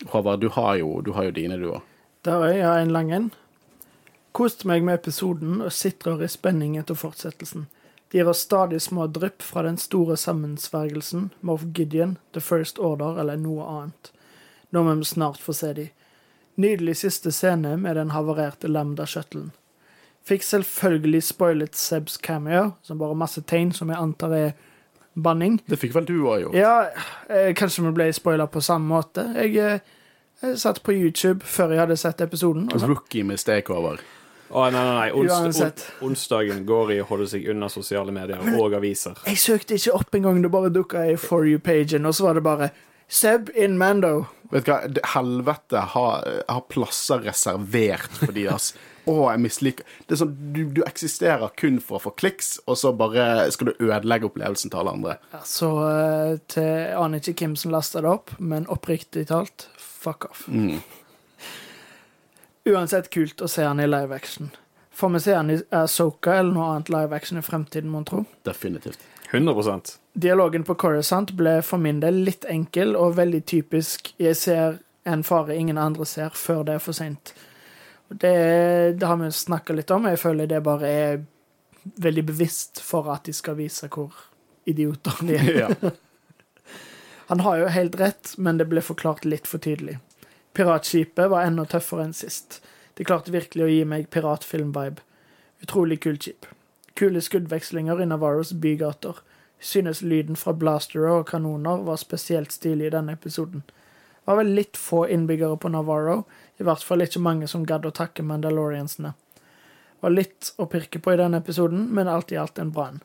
Håvard, du har jo, du har jo dine, du òg. Der er jeg en lang en. Koste meg med episoden og sitrer i spenning etter fortsettelsen. Det gir oss stadig små drypp fra den store sammensvergelsen, Moff Gideon, The First Order eller noe annet. Nå må vi snart få se de. Nydelig siste scene med den havarerte Lambda-shuttlen. Fikk selvfølgelig spoilet Sebs cameo, som bare masse tegn som jeg antar er banning. Det fikk vel du òg, gjort? Ja, eh, kanskje vi ble spoila på samme måte. Jeg, eh, jeg satt på YouTube før jeg hadde sett episoden. Og Rookie mistake over. Å, nei, nei, nei. Ons Uansett. on onsdagen går i å holde seg unna sosiale medier og aviser. jeg søkte ikke opp engang, det bare dukka i For you-pagen, og så var det bare Seb in Mando. Vet du hva, helvete har, har plasser reservert for de, ass. Å, jeg misliker Det er sånn, du, du eksisterer kun for å få kliks, og så bare skal du ødelegge opplevelsen til alle andre. Ja, Så eh, til Jeg aner ikke hvem som lasta det opp, men oppriktig talt, fuck off. Uansett kult å se han i live action. Får vi se han i Soka eller noe annet live action i fremtiden, mon tro? Definitivt. 100 Dialogen på Coruscant ble for min del litt enkel og veldig typisk 'jeg ser en fare ingen andre ser, før det er for seint'. Det, det har vi snakka litt om, og jeg føler det bare er veldig bevisst for at de skal vise hvor idioter de er. Ja. Han har jo helt rett, men det ble forklart litt for tydelig. Piratskipet var enda tøffere enn sist. De klarte virkelig å gi meg piratfilm-vibe. Utrolig kult skip. Kule skuddvekslinger i Navarros bygater. Synes lyden fra blastere og kanoner var spesielt stilig i denne episoden. Det var vel litt få innbyggere på Navarro. I hvert fall ikke mange som gadd å takke Mandaloriansene. Det var litt å pirke på i denne episoden, men alt i alt en bra en.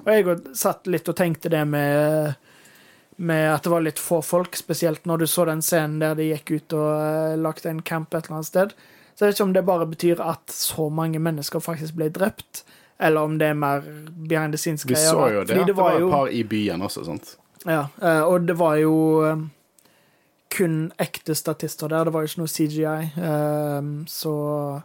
Og jeg satt litt og tenkte det med, med at det var litt få folk, spesielt når du så den scenen der de gikk ut og uh, lagde en camp et eller annet sted. Så jeg vet ikke om det bare betyr at så mange mennesker faktisk ble drept, eller om det er mer behind the scenes-greier. Vi så jo det, det var jo- et par i byen også, sant. ja, eh, og det var jo eh, kun ekte statister der, det var jo ikke noe CGI. eh, Så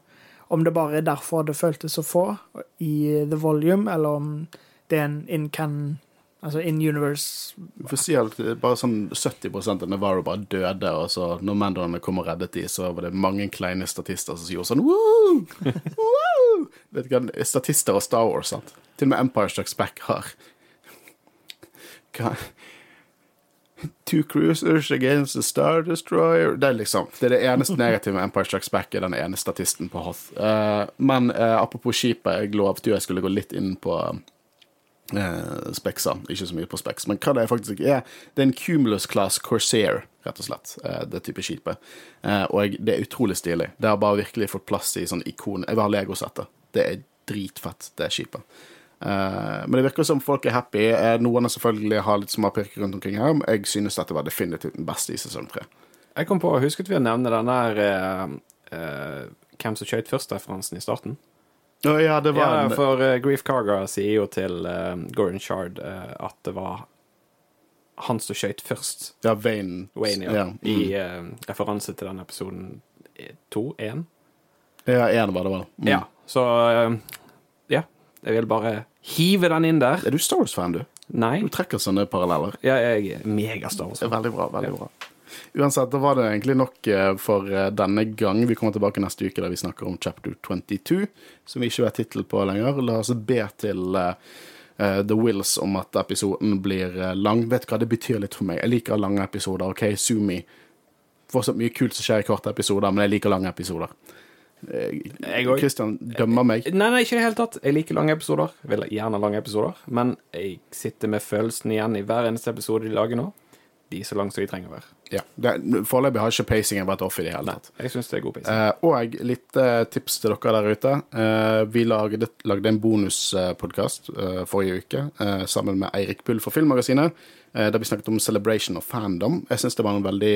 om det bare er derfor det føltes så få i The Volume, eller om det er en in can Altså in universe Vi får si at bare sånn 70 av Navarro bare døde, og så når Mandoene kom og reddet de, så var det mange kleine statister som gjorde sånn Woo! Woo! Vet du hva, Statister og Star Wars, sant. Til og med Empire Strikes Back har Hva? Two cruisers against a star destroyer Det er liksom Det er det eneste negative med Empire Strikes Back, er den ene statisten på Hoth. Uh, men uh, apropos skipet, jeg lovte jo jeg skulle gå litt inn på eh, spekser. ikke så mye på speks. Men hva det faktisk er, det er en Cumulus Class Corsair, rett og slett. eh, det type skipet. Eh, og det er utrolig stilig. Det har bare virkelig fått plass i sånn ikon. Jeg vil ha Lego-settet. Det er dritfett, det skipet. Eh, men det virker som folk er happy. Eh, noen er selvfølgelig har litt småpirker rundt omkring her, men jeg synes dette var definitivt den beste i sesong tre. Jeg kom på, husket vi å nevne den der eh, Hvem som skøyt først-referansen i starten? Å ja, det var Ja, en for uh, Grief Karga sier jo til uh, Goran Shard uh, at det var han som skøyt først, Ja, Wayne. Wayne, ja, Ja, mm. i uh, referanse til den episoden eh, to, én. ja én var det vel. Mm. Ja, så eh, Ja. Jeg vil bare hive den inn der. Er du Star Wars-fan, du? Nei. Du trekker sånne paralleller. Ja, jeg er megastar. Wars-fan. veldig bra. veldig bra. Uansett, da var det egentlig nok eh, for eh, denne gang. Vi kommer tilbake neste uke der vi snakker om chapter 22, som vi ikke vet tittelen på lenger. La oss be til eh, The Wills om at episoden blir lang. Vet du hva, det betyr litt for meg. Jeg liker lange episoder. OK, Sumi. Fortsatt mye kult som skjer i korte episoder, men jeg liker lange episoder. Christian dømmer meg. Nei, nei, ikke i det hele tatt. Jeg liker lange episoder. Vil gjerne lange episoder. Men jeg sitter med følelsen igjen i hver eneste episode de lager nå. De er så lange som de trenger å være. Ja, Foreløpig har ikke pacingen vært off i det hele tatt. Jeg synes det er god pacing. Eh, og litt eh, tips til dere der ute. Eh, vi lagde, lagde en bonuspodkast eh, forrige uke eh, sammen med Eirik Bull fra Filmmagasinet, eh, der vi snakket om celebration og fandom. Jeg syns det var en veldig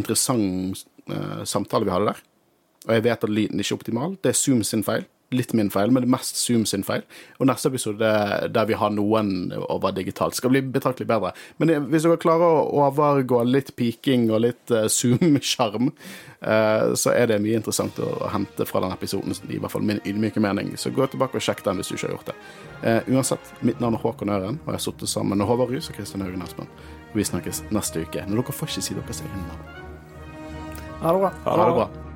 interessant samtale vi hadde der. Og jeg vet at lyden ikke er optimal. Det er Zoom sin feil. Litt min feil, men det er mest Zoom sin feil. Og neste episode der vi har noen over digitalt, skal bli betraktelig bedre. Men hvis dere klarer å overgå litt peaking og litt eh, Zoom-sjarm, eh, så er det mye interessant å, hente fra den episoden, i hvert fall min ydmyke mening. Så gå tilbake og sjekk den hvis du ikke har gjort det. Eh, uansett, mitt navn er Håkon Øren, og jeg har sittet sammen med Håvard Ruus og Kristian Haugen Espen. Vi snakkes neste uke. Men dere får ikke si deres egne navn. Ha det bra. Ha det bra.